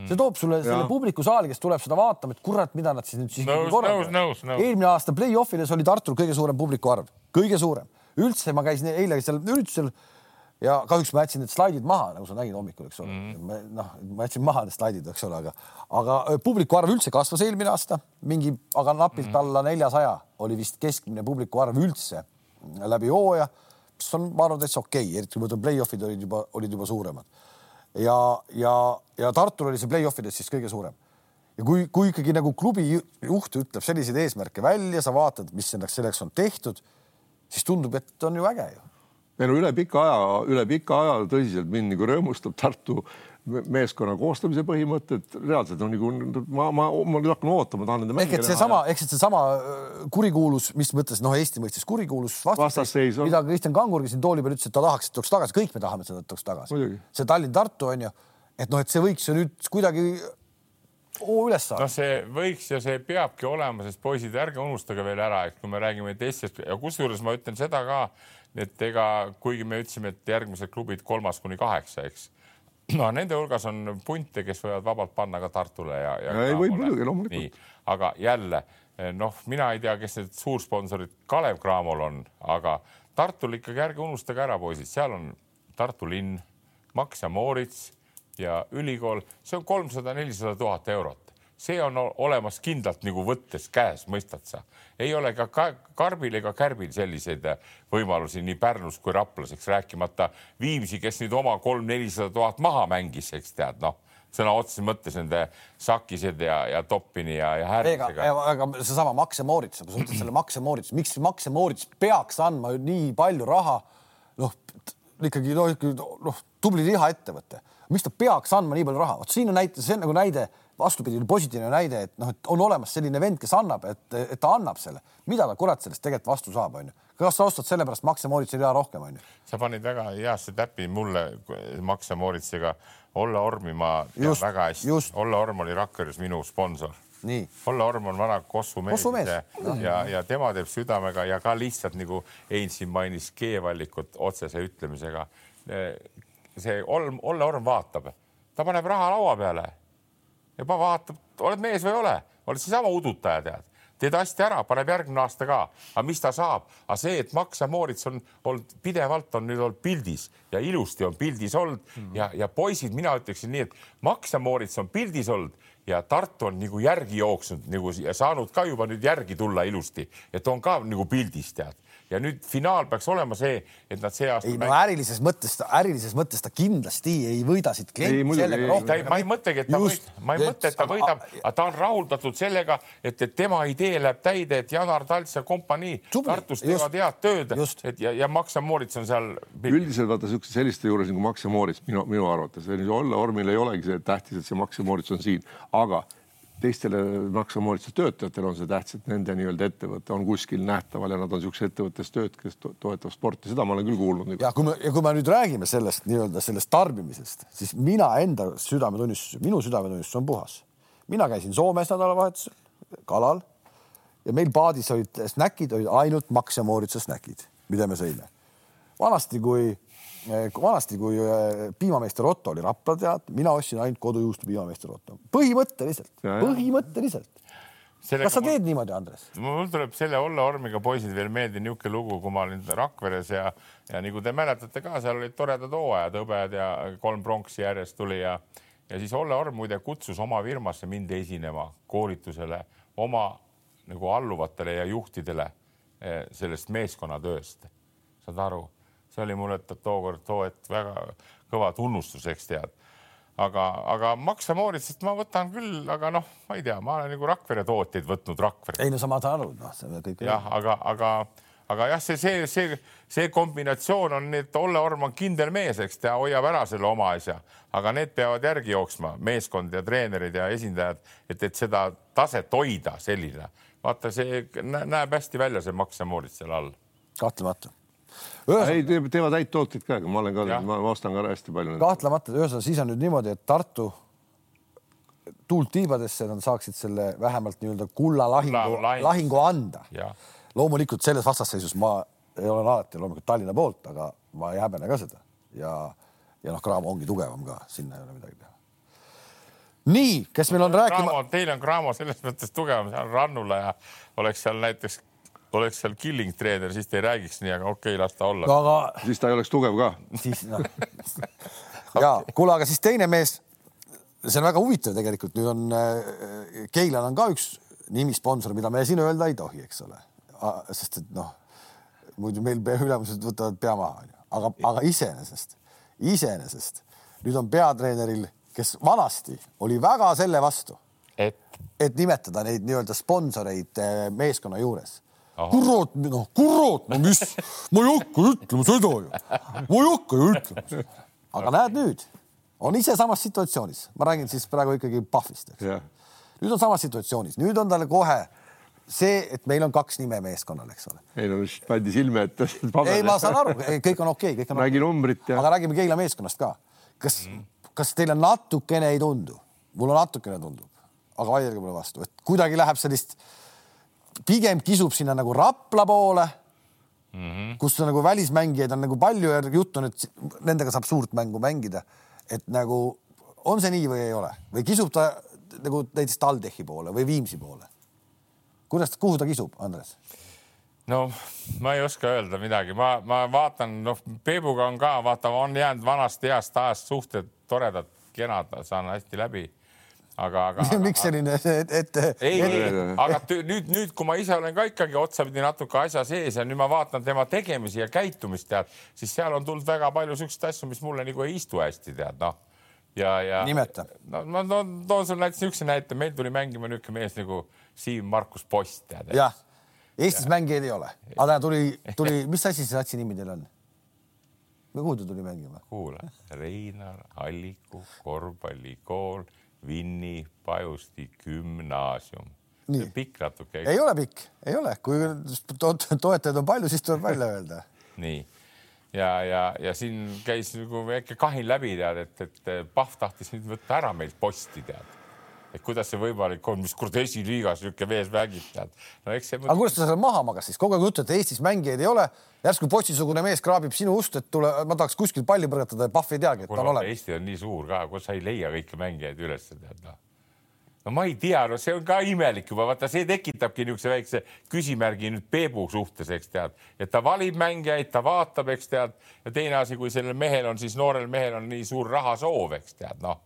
See toob sulle selle publiku saali, kes tuleb seda vaatama, et kurat, mida nad siis nüüd siis nõus, nõus, nõus, nõus. eelmine aasta play-off'ides oli Tartul kõige suurem publiku arv, kõige suurem üldse ma käisin eile seal üritusel ja kahjuks ma jätsin need slaidid maha, nagu sa nägid hommikul, eks ole mm -hmm.. noh, ma jätsin maha need slaidid, eks ole, aga, aga publiku arv üldse kasvas eelmine aasta, mingi, aga napilt mm -hmm. alla neljasaja oli vist keskmine publiku arv üldse läbi hooaja, mis on, ma arvan, täitsa okei okay., eriti kui ma ütlen, play-off'id olid juba, olid juba suuremad. Ja, ja, ja Tartul oli see play-off ides siis kõige suurem. ja kui, kui ikkagi nagu klubi juht ütleb selliseid eesmärke välja, sa vaatad, mis selleks, selleks on tehtud siis tundub, et on ju äge ju. ei no üle pika aja, üle pika aja tõsiselt mind nagu rõõmustab Tartu meeskonna koostamise põhimõtted reaalselt on nagu ma, ma, ma nüüd hakkan ootama, tahan nende mänge näha. ehk et seesama, ehk et seesama äh, kurikuulus, mis mõttes noh, Eesti mõistes kurikuulus vastasseis, on... mida Kristjan Kangurgi siin tooli peal ütles, et ta tahaks, et tuleks tagasi, kõik me tahame seda, et tuleks tagasi. see Tallinn-Tartu on ju, et noh, et see võiks ju nüüd kuidagi oo üles saada. noh, see võiks ja see peabki olema, sest poisid, ärge unustage veel ära, et kui me räägime teistest ja kusjuures ma ütlen seda ka, et ega kuigi me ütlesime, et järgmised klubid kolmas kuni kaheksa, eks no nende hulgas on punte, kes võivad vabalt panna ka Tartule ja, ja. ei võib muidugi loomulikult. aga jälle noh, mina ei tea, kes need suursponsorid Kalev Cramol on, aga Tartul ikkagi ärge unustage ära, poisid, seal on Tartu linn, Max ja Moorits ja ülikool, see on kolmsada, nelisada tuhat eurot see on olemas kindlalt nagu võttes käes, mõistad sa? ei ole ka Karbil ega Kärbil selliseid äh, võimalusi nii Pärnus kui Raplas, eks rääkimata Viimsi, kes nüüd oma kolm-nelisada tuhat maha mängis, eks tead, noh sõna otseses mõttes nende Sakised ja, ja Toppini ja, ja Härmisega. aga seesama Max ja Moorits, kui sa ütled selle Max ja Moorits, miks Max ja Moorits peaks andma nii palju raha? noh, ikkagi noh, noh, tubli lihaettevõte miks ta peaks andma nii palju raha, vot siin on näite, see on nagu näide, vastupidi, positiivne näide, et noh, et on olemas selline vend, kes annab, et, et ta annab selle, mida ta kurat sellest tegelikult vastu saab, onju. kas sa ostad sellepärast Max ja Moritsi rea rohkem, onju? sa panid väga heasse täppi mulle Max ja Moritsiga. Olla Ormi ma tean väga hästi. Olla Orm oli Rakveres minu sponsor. Olla Orm on vana Kossu mees, mees. ja, ja, tema teeb südamega ja ka lihtsalt nagu Hein siin mainis G-vallikut otsese ütlemisega see Olm, Olle Orm vaatab, ta paneb raha laua peale ja vaatab, oled mees või ei ole, oled seesama udutaja, tead teed hästi ära, paneb järgmine aasta ka. aga mis ta saab? aga see, et Max ja Moorits on olnud pidevalt on nüüd olnud pildis ja ilusti on pildis olnud mm -hmm. ja, ja poisid, mina ütleksin nii, et Max ja Moorits on pildis olnud ja Tartu on nagu järgi jooksnud nagu ja saanud ka juba nüüd järgi tulla ilusti, et on ka nagu pildis tead ja nüüd finaal peaks olema see, et nad see aasta. ei no ärilises mõttes, ärilises mõttes ta kindlasti ei võida siit klienti sellega rohkem. ma ei mõtlegi, et ta võidab, ma ei mõtle, et ta võidab, aga ta on rahuldatud sellega, et, et tema idee läheb täide, et Janar Talts ja kompanii Tartus teevad head tööd, et ja, ja Max ja Moorits on seal. üldiselt vaata siukse selliste juures nagu Max ja Moorits minu, minu arvates, olla Ormil ei olegi see tähtis, et see Max ja Moorits on siin, aga teistele maksuamortise töötajatele on see tähtis, et nende nii-öelda ettevõte on kuskil nähtaval ja nad on niisuguses ettevõttes tööd, kes to toetab sporti, seda ma olen küll kuulnud. ja kui me ja kui me nüüd räägime sellest nii-öelda sellest tarbimisest, siis mina enda südametunnistus, minu südametunnistus on puhas. mina käisin Soomes nädalavahetusel kalal ja meil paadis olid snäkid, olid ainult maksamooritsa snäkid, mida me sõime. vanasti, kui vanasti, kui äh, piimameester Otto oli Rapla tead, mina ostsin ainult kodujuustu piimameester Otto, põhimõtteliselt, põhimõtteliselt. kas sa teed niimoodi, Andres? mul tuleb selle Olle Ormiga poisid veel meelde niisugune lugu, kui ma olin Rakveres ja, ja nagu te mäletate ka, seal olid toredad hooajad, hõbed ja kolm pronksi järjest tuli ja, ja siis Olle Orm muide kutsus oma firmasse mind esinema koolitusele oma nagu alluvatele ja juhtidele eh, sellest meeskonnatööst. saad aru, see oli mulle to- tookord too hetk väga kõva tunnustus, eks tead aga, aga Max Moritsit ma võtan küll, aga noh, ma ei tea, ma olen nagu Rakvere tootjaid võtnud Rakvere. ei no sa ma saan aru, noh, see kõik. jah, aga, aga, aga jah, see, see, see, see kombinatsioon on, et Olle Orm on kindel mees, eks ta hoiab ära selle oma asja, aga need peavad järgi jooksma, meeskond ja treenerid ja esindajad, et, et seda taset hoida selline. vaata, see nä- näeb hästi välja, see Max Moritz seal all. kahtlemata. ei, teevad häid tooteid ka, ma olen ka ma ostan ka hästi palju. kahtlemata, ühesõnaga siis on nüüd niimoodi, et Tartu tuult tiibadesse nad saaksid selle vähemalt nii-öelda kullalahingu Kulla-, lahingu. lahingu anda. loomulikult selles vastasseisus ma ei olen alati loomulikult Tallinna poolt, aga ma ei häbene ka seda ja, ja noh, Cramo ongi tugevam ka, sinna ei ole midagi teha. nii, kes meil on rääkima, teil on Cramo selles mõttes tugevam, seal Rannula ja oleks seal näiteks, oleks seal killing treener, siis te ei räägiks nii, aga okei okay,, las ta olla. aga siis ta ei oleks tugev ka. siis noh. ja kuule, aga siis teine mees, see on väga huvitav tegelikult, nüüd on äh, Keilal on ka üks nimisponsor, mida me siin öelda ei tohi, eks ole, sest et noh, muidu meil ülemused võtavad pea maha, onju, aga, aga iseenesest, iseenesest nüüd on peatreeneril, kes vanasti oli väga selle vastu, et et nimetada neid nii-öelda sponsoreid eh, meeskonna juures. Kurat, noh, kurat, no mis, ma ei hakka ütlema seda ju, ma ei hakka ju ütlema. aga näed nüüd, on ise samas situatsioonis, ma räägin siis praegu ikkagi Pahvist, eks. jah, nüüd on samas situatsioonis, nüüd on talle kohe see, et meil on kaks nime meeskonnal, eks ole. ei no vist pandi silme ette. ei, ma saan aru, kõik on okei okay,, kõik on nägi numbrit ja aga räägime Keila meeskonnast ka. kas mm, -hmm. kas teile natukene ei tundu, mulle natukene tundub, aga vaielge mulle vastu, et kuidagi läheb sellist, pigem kisub sinna nagu Rapla poole mm, -hmm. kus nagu välismängijaid on nagu palju ja juttu on, et nendega saab suurt mängu mängida. et nagu on see nii või ei ole või kisub ta nagu näiteks TalTechi poole või Viimsi poole? kuidas, kuhu ta kisub, Andres? no ma ei oska öelda midagi, ma, ma vaatan, noh, Peebuga on ka, vaata, on jäänud vanast heast ajast suhted toredad, kenad, saan hästi läbi. aga, aga. miks selline, et, et ei, ei, aga nüüd, nüüd, kui ma ise olen ka ikkagi otsapidi natuke asja sees ja nüüd ma vaatan tema tegemisi ja käitumist, tead, siis seal on tulnud väga palju siukseid asju, mis mulle nagu ei istu hästi, tead, noh. ja, ja. Nimeta. no ma toon, toon sulle näiteks niisuguse näite, meil tuli mängima niisugune mees nagu Siim-Markus Post, tead. jah, Eestis mängijaid ei ole, aga tuli, tuli, mis asi see satsi nimi teil on? või kuhu ta tuli mängima? kuula, Reinar Alliku korvpallikool, Vinni Pajusti gümnaasium. Pikk natuke. ei ole pikk, ei ole, kui to toetajaid on palju, siis tuleb välja öelda. nii ja, ja, ja siin käis nagu väike kahin läbi tead, et, et Pahv tahtis nüüd võtta ära meilt posti tead. Et kuidas see võimalik on, mis kord esiliigas niisugune mees mängib tead. no eks see aga kuidas ta seal maha magas siis, kogu aeg juttu, et Eestis mängijaid ei ole, järsku Posti-sugune mees kraabib sinu ust, et tule, ma tahaks kuskilt palli põrgatada ja Pahv ei teagi, et ta on olemas. Eesti on nii suur ka, kus sa ei leia kõiki mängijaid üles tead noh. no ma ei tea, no see on ka imelik juba, vaata see tekitabki niisuguse väikse küsimärgi nüüd Peebu suhtes, eks tead, et ta valib mängijaid, ta vaatab, eks tead, ja teine asi, kui sellel mehel on siis noorel mehel on nii suur rahasoov, eks tead, noh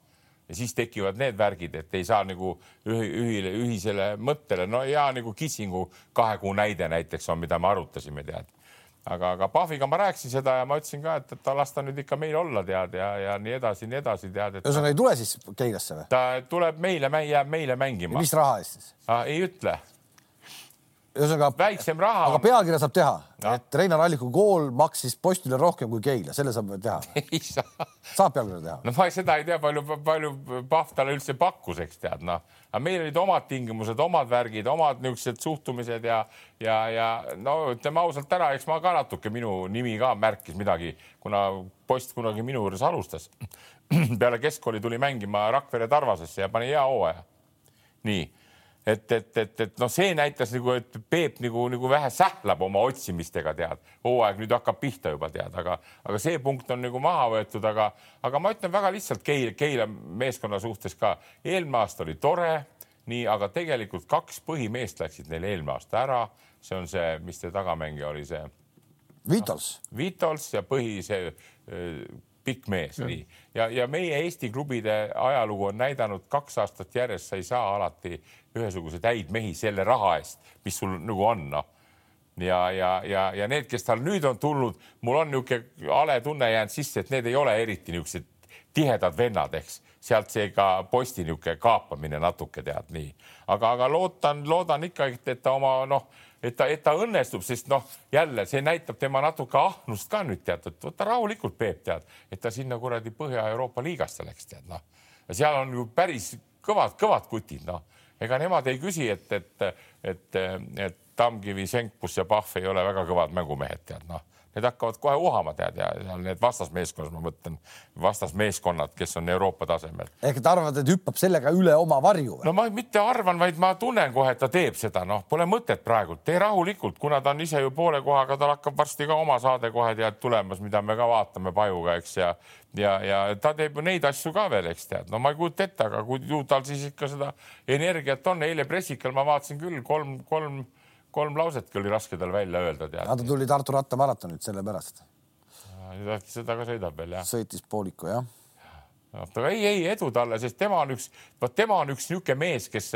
ja siis tekivad need värgid, et ei saa nagu ühi, ühile, ühisele mõttele, no ja nagu Kissingu kahe kuu näide näiteks on, mida me arutasime, tead. aga, aga Pahviga ma rääkisin seda ja ma ütlesin ka, et, et ta las ta nüüd ikka meil olla, tead ja, ja nii edasi, nii edasi, tead, et ühesõnaga ei tule siis Keilasse või? ta tuleb meile, jääb meile mängima. mis raha eest siis? ei ütle, ühesõnaga, väiksem raha aga. pealkirja saab teha, et Reinar Alliku kool maksis Postile rohkem kui Keila, selle saab teha. ei saa saab pealkirja teha. no ma seda ei tea, palju, palju Pahv talle üldse pakkus, eks tead, noh. aga meil olid omad tingimused, omad värgid, omad niisugused suhtumised ja, ja, ja no ütleme ausalt ära, eks ma ka natuke, minu nimi ka märkis midagi, kuna post kunagi minu juures alustas. peale keskkooli tuli mängima Rakvere Tarvasesse ja pani hea hooaja. nii et, et, et, et noh, see näitas nagu, et Peep nagu, nagu vähe sählab oma otsimistega, tead. hooaeg nüüd hakkab pihta juba, tead, aga, aga see punkt on nagu maha võetud, aga, aga ma ütlen väga lihtsalt Keila, Keila meeskonna suhtes ka. eelmine aasta oli tore, nii, aga tegelikult kaks põhimeest läksid neil eelmine aasta ära. see on see, mis see tagamängija oli, see. Vitols. Vitols ja põhi see pikk mees, nii ja, ja meie Eesti klubide ajalugu on näidanud kaks aastat järjest, sa ei saa alati ühesuguseid häid mehi selle raha eest, mis sul nagu on, noh. ja, ja, ja, ja need, kes tal nüüd on tulnud, mul on niisugune hale tunne jäänud sisse, et need ei ole eriti niisugused tihedad vennad, eks. Sealt see ka posti niisugune kaapamine natuke tead nii, aga, aga loodan, loodan ikkagi, et ta oma noh et ta, et ta õnnestub, sest noh, jälle see näitab tema natuke ahnust ka nüüd tead, et võta rahulikult, Peep, tead, et ta sinna kuradi Põhja-Euroopa liigasse läks, tead noh. seal on ju päris kõvad, kõvad kutid, noh, ega nemad ei küsi, et, et, et, et Tamkivi, Senkpus ja Pahv ei ole väga kõvad mängumehed, tead noh need hakkavad kohe uhama, tead, ja seal need vastasmeeskonnad, ma mõtlen vastasmeeskonnad, kes on Euroopa tasemel. ehk ta arvad, et hüppab sellega üle oma varju? no ma mitte arvan, vaid ma tunnen kohe, et ta teeb seda, noh, pole mõtet praegu, tee rahulikult, kuna ta on ise ju poole kohaga, tal hakkab varsti ka oma saade kohe tead tulemas, mida me ka vaatame Pajuga, eks ja ja, ja ta teeb ju neid asju ka veel, eks tead, no ma ei kujuta ette, aga kui ju tal siis ikka seda energiat on, eile pressikal ma vaatasin küll kolm, kolm kolm lausetki oli raske tal välja öelda. ta tuli Tartu rattamaratonit sellepärast. äkki seda ka sõidab veel jah? sõitis pooliku jah aga ei, ei edu talle, sest tema on üks, vot tema on üks niisugune mees, kes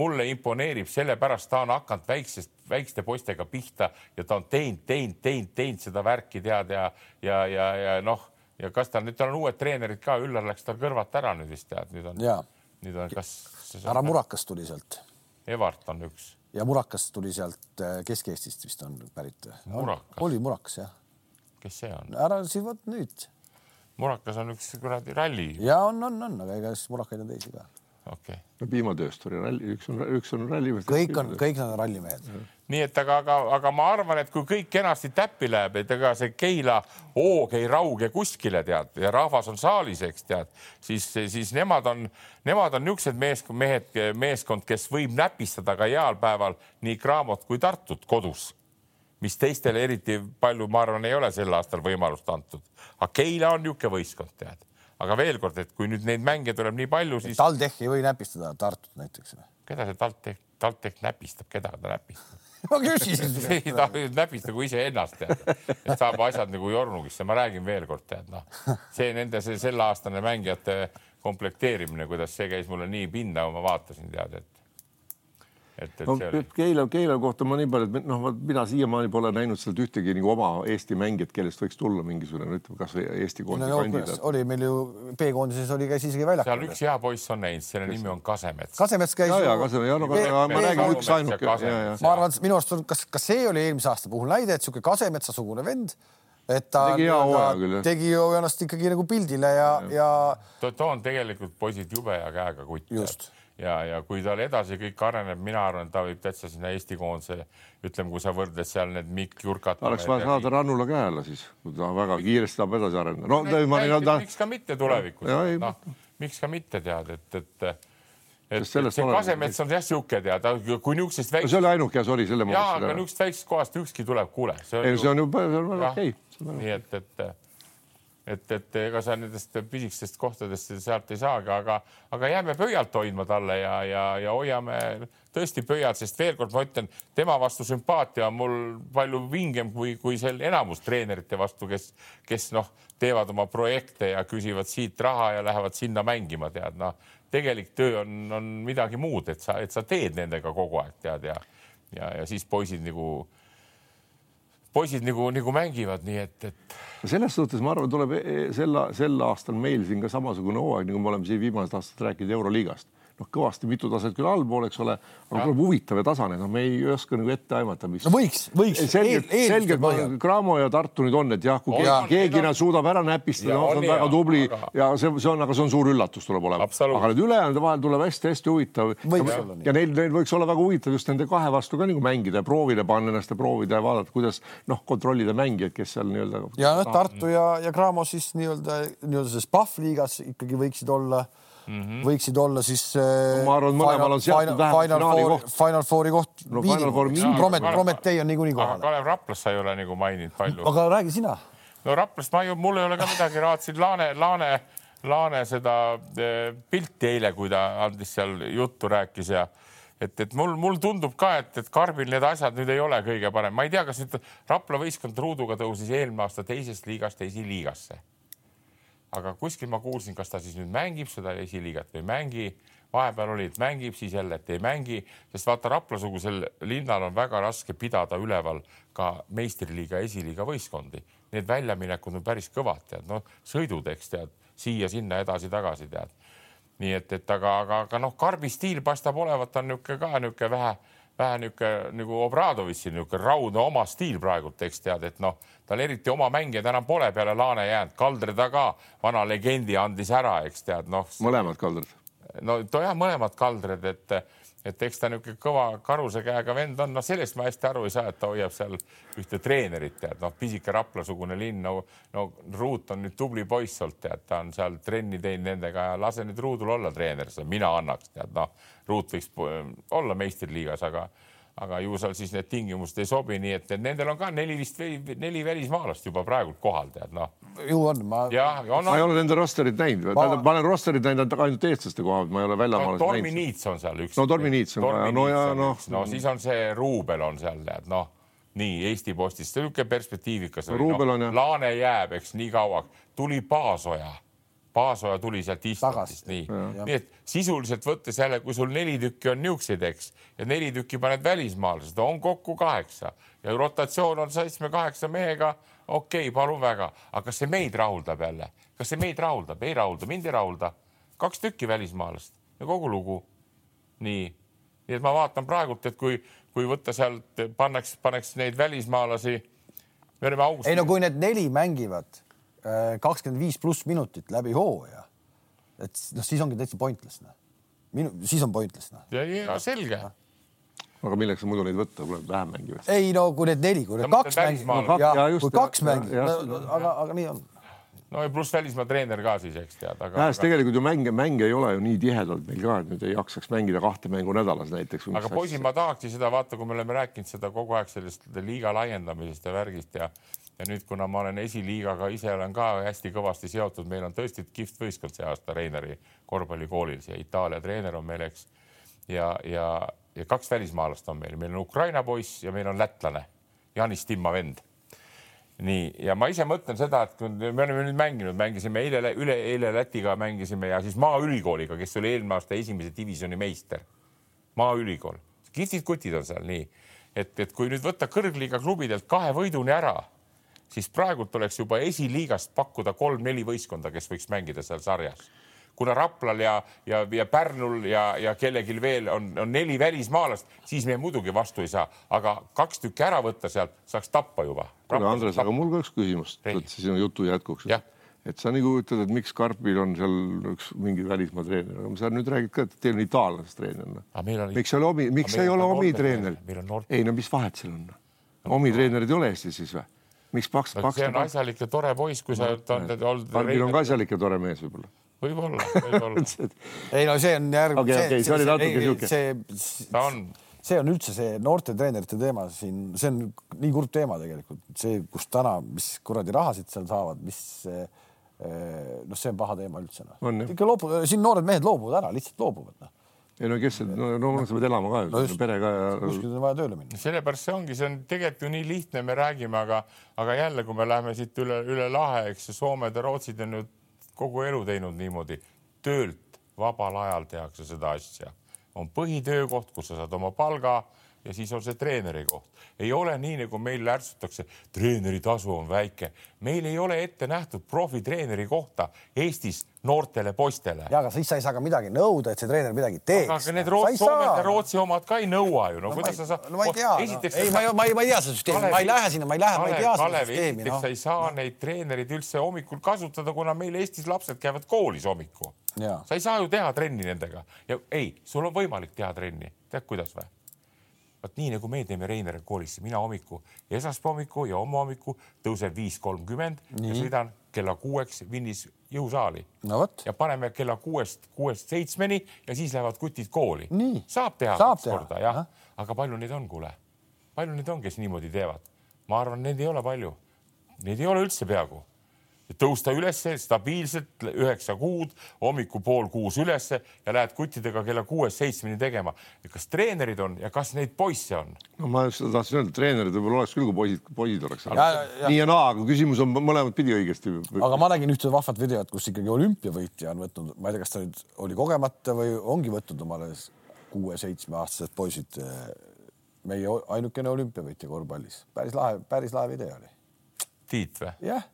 mulle imponeerib, sellepärast ta on hakanud väiksest, väikeste poistega pihta ja ta on teinud, teinud, teinud, teinud seda värki tead ja, ja, ja, ja noh, ja kas tal nüüd, tal on uued treenerid ka, Üllar läks tal kõrvalt ära nüüd vist tead, nüüd on, nüüd on, kas. härra Murakas tuli sealt. Evart on üks ja Murakas tuli sealt äh, Kesk-Eestist vist on pärit. oli Murakas jah. kes see on? ära siis vot nüüd. Murakas on üks kuradi ralli. ja on, on, on, aga ega siis Murakaid on teisi ka. Okei okay.. no piimatööstur ja ralli, üks on, üks on rallimees. kõik on, kõik nad on rallimehed nii et aga, aga, aga ma arvan, et kui kõik kenasti täppi läheb, et ega see Keila hoog ei rauge kuskile tead ja rahvas on saalis, eks tead, siis, siis nemad on, nemad on niisugused meeskond, mehed, meeskond, kes võib näpistada ka heal päeval nii Cramot kui Tartut kodus, mis teistele eriti palju, ma arvan, ei ole sel aastal võimalust antud. aga Keila on niisugune võistkond, tead. Aga veel kord, et kui nüüd neid mänge tuleb nii palju, siis. TalTech ei või näpistada Tartut näiteks. keda see TalTech, TalTech näpistab, keda ta näpistab? ma küsisin. ei ta näbis nagu iseennast et saab asjad nagu jornugisse, ma räägin veel kord tead noh, see nende see selleaastane mängijate komplekteerimine, kuidas see käis mulle nii pinda, ma vaatasin tead, et et, et no, oli... Keila, Keila kohta ma nii palju, et noh, mina siiamaani pole näinud sealt ühtegi nagu oma Eesti mängijat, kellest võiks tulla mingisugune, ütleme kasvõi Eesti koondise no, kandidaat. oli meil ju B-koondises oli käis isegi väljakul. seal üks hea poiss on näinud, selle nimi on Kasemets. Kasemets käis. ja, ja Kasemets, ja no B ma räägin üks ainuke. ma arvan, et minu arust on, kas, kas see oli eelmise aasta puhul näide, et sihuke Kasemetsa-sugune vend et ta tegi hooaja tegi ju ennast ikkagi nagu pildile ja, ja, ja.... ta on tegelikult poisid jube hea käega kutt. just ja, ja kui tal edasi kõik areneb, mina arvan, et ta võib täitsa sinna Eesti koondise, ütleme, kui sa võrdled seal need Mikk Jurkat. oleks vaja saada Rannula käe alla siis, kui ta väga kiiresti tahab edasi areneda. no, no, ma, no ta... miks ka mitte tulevikus, noh, miks ka mitte tead, et, et et see Kasemets on jah sihuke tead, kui niisugusest väiksest. see oli ainuke, kes oli selle. jaa, aga niisugusest väiksest kohast ükski tuleb, kuule. ei, see on ju, see on väga okei. nii et, et et, et ega sa nendest pisikestest kohtadest sealt ei saagi, aga, aga jääme pöialt hoidma talle ja, ja, ja hoiame tõesti pöialt, sest veel kord ma ütlen, tema vastu sümpaatia on mul palju vingem kui, kui sel enamus treenerite vastu, kes, kes noh, teevad oma projekte ja küsivad siit raha ja lähevad sinna mängima, tead noh, tegelik töö on, on midagi muud, et sa, et sa teed nendega kogu aeg tead ja, ja, ja siis poisid nagu poisid nagu, nagu mängivad, nii et, et. selles suhtes ma arvan, tuleb e, e, sel, sel aastal meil siin ka samasugune hooaeg, nagu me oleme siin viimased aastad rääkinud Euroliigast noh, kõvasti mitu taset küll allpool, eks ole, aga tuleb huvitav ja tasane, noh, me ei oska nagu ette aimata, mis. no võiks, võiks. selgelt, selgelt Cramo ja Tartu nüüd on, et jah, kui ja, keegi, keegi suudab ära näpistada, no, on väga tubli aga... ja see, see on, aga see on suur üllatus tuleb olema. aga need ülejäänud vahel tuleb hästi-hästi huvitav. ja neil, neil võiks olla väga huvitav just nende kahe vastu ka nagu mängida ja proovida panna ennast ja proovida ja vaadata, kuidas noh, kontrollida mängijaid, kes seal nii-öelda. ja noh, Tartu ja, ja Cramo siis nii-öelda, nii-öelda selles PAF liigas ikkagi võiksid olla mm -hmm. võiksid olla siis no,. ma arvan, mõlemal on seatud vähemalt finaali koht. Final Fouri koht no,. Promet, Prometee on niikuinii kohal. Kalev Raplas sa ei ole nagu maininud palju. aga räägi sina. no Raplast ma ju, mul ei ole ka midagi, raatsin Laane, Laane, Laane seda eh, pilti eile, kui ta andis seal juttu, rääkis ja et, et mul, mul tundub ka, et, et Karbil need asjad nüüd ei ole kõige parem, ma ei tea, kas nüüd Rapla võistkond Ruuduga tõusis eelmine aasta teisest liigast esiliigasse. Aga kuskil ma kuulsin, kas ta siis nüüd mängib seda esiliigat või ei mängi. vahepeal oli, et mängib, siis jälle, et ei mängi, sest vaata Rapla-sugusel linnal on väga raske pidada üleval ka meistriliiga, esiliiga võistkondi. Need väljaminekud on päris kõvad, tead, noh, sõidud, eks tead, siia-sinna edasi-tagasi, tead nii et, et aga, aga, aga noh, Karbi stiil paistab olevat, on niisugune ka niisugune vähe, vähe niisugune nagu Obradovitši niisugune raudne oma stiil praegult, eks tead, et noh, tal eriti oma mängijaid enam pole peale Laane jäänud, Kaldre ta ka, vana legendi andis ära, eks tead, noh. mõlemad Kaldred. no jah, mõlemad Kaldred, et et eks ta niisugune kõva karuse käega vend on, noh, sellest ma hästi aru ei saa, et ta hoiab seal ühte treenerit, tead, noh, pisike Rapla-sugune linn, no, no Ruut on nüüd tubli poiss olnud, tead, ta on seal trenni teinud nendega ja lase nüüd Ruudul olla treener, mina annaks, tead, noh, Ruut võiks olla meistriliigas, aga aga ju seal siis need tingimused ei sobi, nii et nendel on ka neli vist, neli välismaalast juba praegu kohal, tead noh. ju on, ma. jah, on. ma ei ole nende rosterit näinud ma..., ma olen rosterit näinud ainult eestlaste koha pealt, ma ei ole väljamaalasi no, näinud. Tormi Niits on seal üks. no Tormi Niits on ka, no ja noh. no siis on see Ruubel on seal, tead noh nii Eesti Postis, niisugune perspektiivikas no,. No, Laane jääb, eks nii kauaks, tuli Paasoja Paasoja tuli sealt istungist, nii. nii et sisuliselt võttes jälle, kui sul neli tükki on niisuguseid, eks, ja neli tükki paned välismaalased, on kokku kaheksa ja rotatsioon on seitsme-kaheksa mehega. okei okay,, palun väga, aga kas see meid rahuldab jälle, kas see meid rahuldab, ei rahulda, mind ei rahulda. kaks tükki välismaalast ja kogu lugu. nii, nii et ma vaatan praegult, et kui, kui võtta sealt, pannaks, paneks neid välismaalasi. me oleme augustis. ei no kui need neli mängivad kakskümmend viis pluss minutit läbi hooaja. et noh, siis ongi täitsa pointless noh. minu, siis on pointless noh. ja, ja selge no aga milleks sa muidu neid võtta, kui vähem mängivad? ei no kui need neli, kui need kaks mängivad, kui kaks mängivad, aga, aga nii on. no ja pluss välismaa treener ka siis, eks tead, aga. jah, sest tegelikult ju mänge, mänge ei ole ju nii tihedalt meil ka, et nüüd ei jaksaks mängida kahte mängu nädalas näiteks. aga poisid, ma tahaksin seda vaata, kui me oleme rääkinud seda kogu aeg sellest liiga laiendamisest ja värgist ja ja nüüd, kuna ma olen esiliigaga ise olen ka hästi kõvasti seotud, meil on tõesti kihvt võistkond see aasta Reineri korvpallikoolil, see Itaalia treener on meil, eks. ja, ja, ja kaks välismaalast on meil, meil on Ukraina poiss ja meil on lätlane, Janis Timma vend. nii, ja ma ise mõtlen seda, et kui me oleme nüüd mänginud, mängisime eile, üleeile Lätiga mängisime ja siis Maaülikooliga, kes oli eelmine aasta esimese divisjoni meister. Maaülikool, kihvtid kutid on seal nii, et, et kui nüüd võtta kõrgliiga klubidelt kahe võiduni ära siis praegult oleks juba esiliigast pakkuda kolm-neli võistkonda, kes võiks mängida seal sarjas. kuna Raplal ja, ja, ja Pärnul ja, ja kellelgi veel on, on neli välismaalast, siis me muidugi vastu ei saa, aga kaks tükki ära võtta sealt saaks tappa juba. kuule, Andres, aga mul ka üks küsimus, sinu jutu jätkuks. et sa nagu ütled, et miks Karpil on seal üks mingi välismaa treener, aga sa nüüd räägid ka, et teil on itaallasest treener. miks ei ole omi, miks ei ole omi treener? ei no mis vahet seal on? omi treenerid ei ole Eestis siis või? Miks paks, paks? see on asjalik ja tore poiss, kui sa oled olnud. Karbil on ka asjalik ja tore mees võib-olla. võib-olla, võib-olla ei no see on järg. okei, okei, see oli natuke sihuke. see, ta on. see on üldse see noortetreenerite teema siin, see on nii kurb teema tegelikult, see, kus täna, mis kuradi rahasid seal saavad, mis eh, noh, see on paha teema üldse noh. ikka loobu, siin noored mehed loobuvad ära, lihtsalt loobuvad noh ei no kes, no, no sa pead elama ka ju no, perega ja. kuskil on vaja tööle minna. sellepärast see ongi, see on tegelikult ju nii lihtne, me räägime, aga, aga jälle, kui me läheme siit üle, üle lahe, eks ju, Soomed ja Rootsid on ju kogu elu teinud niimoodi, töölt vabal ajal tehakse seda asja, on põhitöökoht, kus sa saad oma palga ja siis on see treeneri koht. ei ole nii, nagu meil lärtsutakse, treeneri tasu on väike. meil ei ole ette nähtud profitreeneri kohta Eestis noortele poistele. ja aga siis sa ei saa ka midagi nõuda, et see treener midagi teeks. aga need Rootsi, Soome ja Rootsi omad ka ei nõua ju, no, no kuidas ma, sa saad. no ma ei tea, no. ei, ma ei, ma ei, ma ei tea seda süsteemi, ma ei lähe sinna, ma ei lähe, ma ei tea seda süsteemi. No. sa ei saa no. neid treenereid üldse hommikul kasutada, kuna meil Eestis lapsed käivad koolis hommikul. sa ei saa ju teha trenni nendega ja ei, sul on võimalik teha trenni, tead kuidas või? Vot nii nagu me teeme Reineriga koolis, mina hommiku, esmaspäeva hommiku ja homme hommiku tõusen viis kolmkümmend ja sõidan kella kuueks Vinnis jõusaali. No ja paneme kella kuuest, kuuest seitsmeni ja siis lähevad kutid kooli. Saab teha kaks korda jah. Aga palju neid on, kuule, palju neid on, kes niimoodi teevad? ma arvan, neid ei ole palju, neid ei ole üldse peaaegu tõusta ülesse stabiilselt üheksa kuud, hommikul pool kuus ülesse ja lähed kuttidega kella kuuest-seitsmeni tegema. kas treenerid on ja kas neid poisse on? no ma just seda tahtsin öelda, treenerid võib-olla oleks küll, kui poisid, poisid oleks. Nii ja naa, aga küsimus on mõlemat pidi õigesti. aga ma nägin ühte vahvat videot, kus ikkagi olümpiavõitja on võtnud, ma ei tea, kas ta nüüd oli kogemata või ongi võtnud omale kuue-seitsmeaastased poisid. meie ainukene olümpiavõitja korvpallis, päris lahe, päris lahe video oli. Tiit või? jah,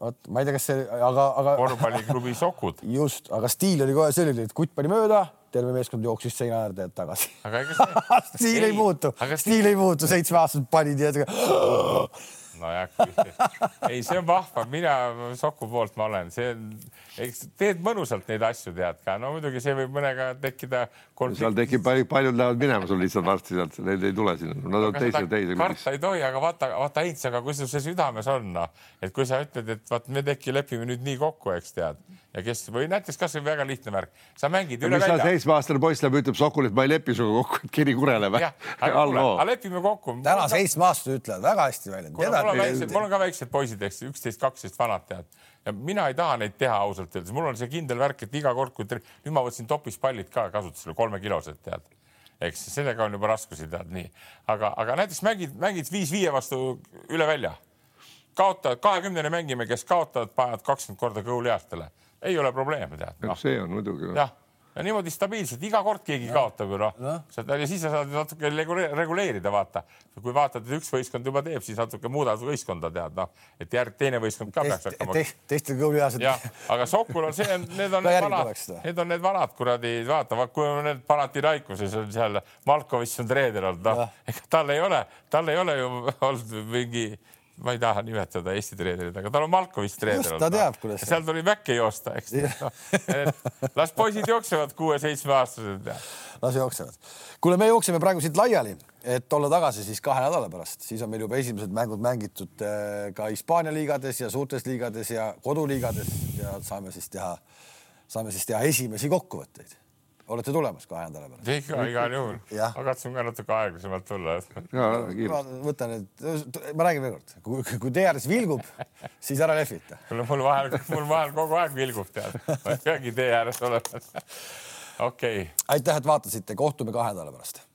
vot ma ei tea, kas see, aga, aga korvpalliklubi Sokud, just, aga stiil oli kohe selline, et kutt pani mööda, terve meeskond jooksis seina äärde tagasi. See stiil ei, ei muutu, stiil ei muutu, seitsmeaastased panid ja nojah, ei, see on vahva, mina Soku poolt ma olen, see on, eks teed mõnusalt neid asju tead ka, no muidugi see võib mõnega tekkida. seal tekib palju, paljud lähevad minema sul lihtsalt varsti sealt, need ei tule sinna, nad on teise, teise. karta ei tohi, aga vaata, vaata Heinz, aga kui sul see südames on, noh, et kui sa ütled, et vaat me teki lepime nüüd nii kokku, eks tead, ja kes või näiteks kasvõi väga lihtne värk, sa mängid üle välja. seitsmeaastane poiss läheb, ütleb Sokule, et ma ei lepi sinuga kokku, et kiri kurele või jah, aga kuule, alloo aga lepime kokku. täna seitsmeaastased ütlevad väga hästi välja. Mul on väiksed, mul on ka väiksed poisid, eks üksteist, kaksteist vanad tead. Ja mina ei taha neid teha ausalt öeldes, mul on see kindel värk, et iga kord, kui tre... nüüd ma võtsin topispallid ka kasutusele, kolmekilosed tead, eks sellega on juba raskusi tead nii, aga, aga näiteks mängid, mängid viis-viie vastu üle välja. kaotavad, kahekümnene mängime, kes kaotavad, panevad kakskümmend korda kõhuliastele, ei ole probleemi tead no.. see on muidugi. jah ja niimoodi stabiilselt iga kord keegi kaotab ju noh no. ja siis sa saad natuke reguleerida, vaata, kui vaatad, et üks võistkond juba teeb, siis natuke muudad võistkonda tead noh, et järg teine võistkond ka peaks hakkama te,. teistel kõhuliased. jah, aga Sokul on see, need on need vanad, need on need vanad kuradi, vaata, kui on need Panathinaikosis on seal Malkovitš on treener olnud, noh, ega tal ei ole, tal ei ole ju olnud mingi ma ei taha nimetada Eesti treenerit, aga tal on Malkovitš treener olnud. kuidas. seal tuli väkke joosta, eks no,. las poisid jooksevad kuue-seitsmeaastased. las jooksevad. kuule, me jookseme praegu siit laiali, et olla tagasi siis kahe nädala pärast, siis on meil juba esimesed mängud mängitud ka Hispaania liigades ja suurtes liigades ja koduliigades ja saame siis teha, saame siis teha esimesi kokkuvõtteid olete tulemas kahe nädala pärast? ikka, igal juhul. ma katsun ka natuke aeglasemalt tulla. ma võtan nüüd, ma räägin veel kord, kui, kui tee ääres vilgub, siis ära lehvita. mul, mul vahel, mul vahel kogu aeg vilgub, tead, ma ei peagi tee ääres olema. okei okay.. aitäh, et vaatasite, kohtume kahe nädala pärast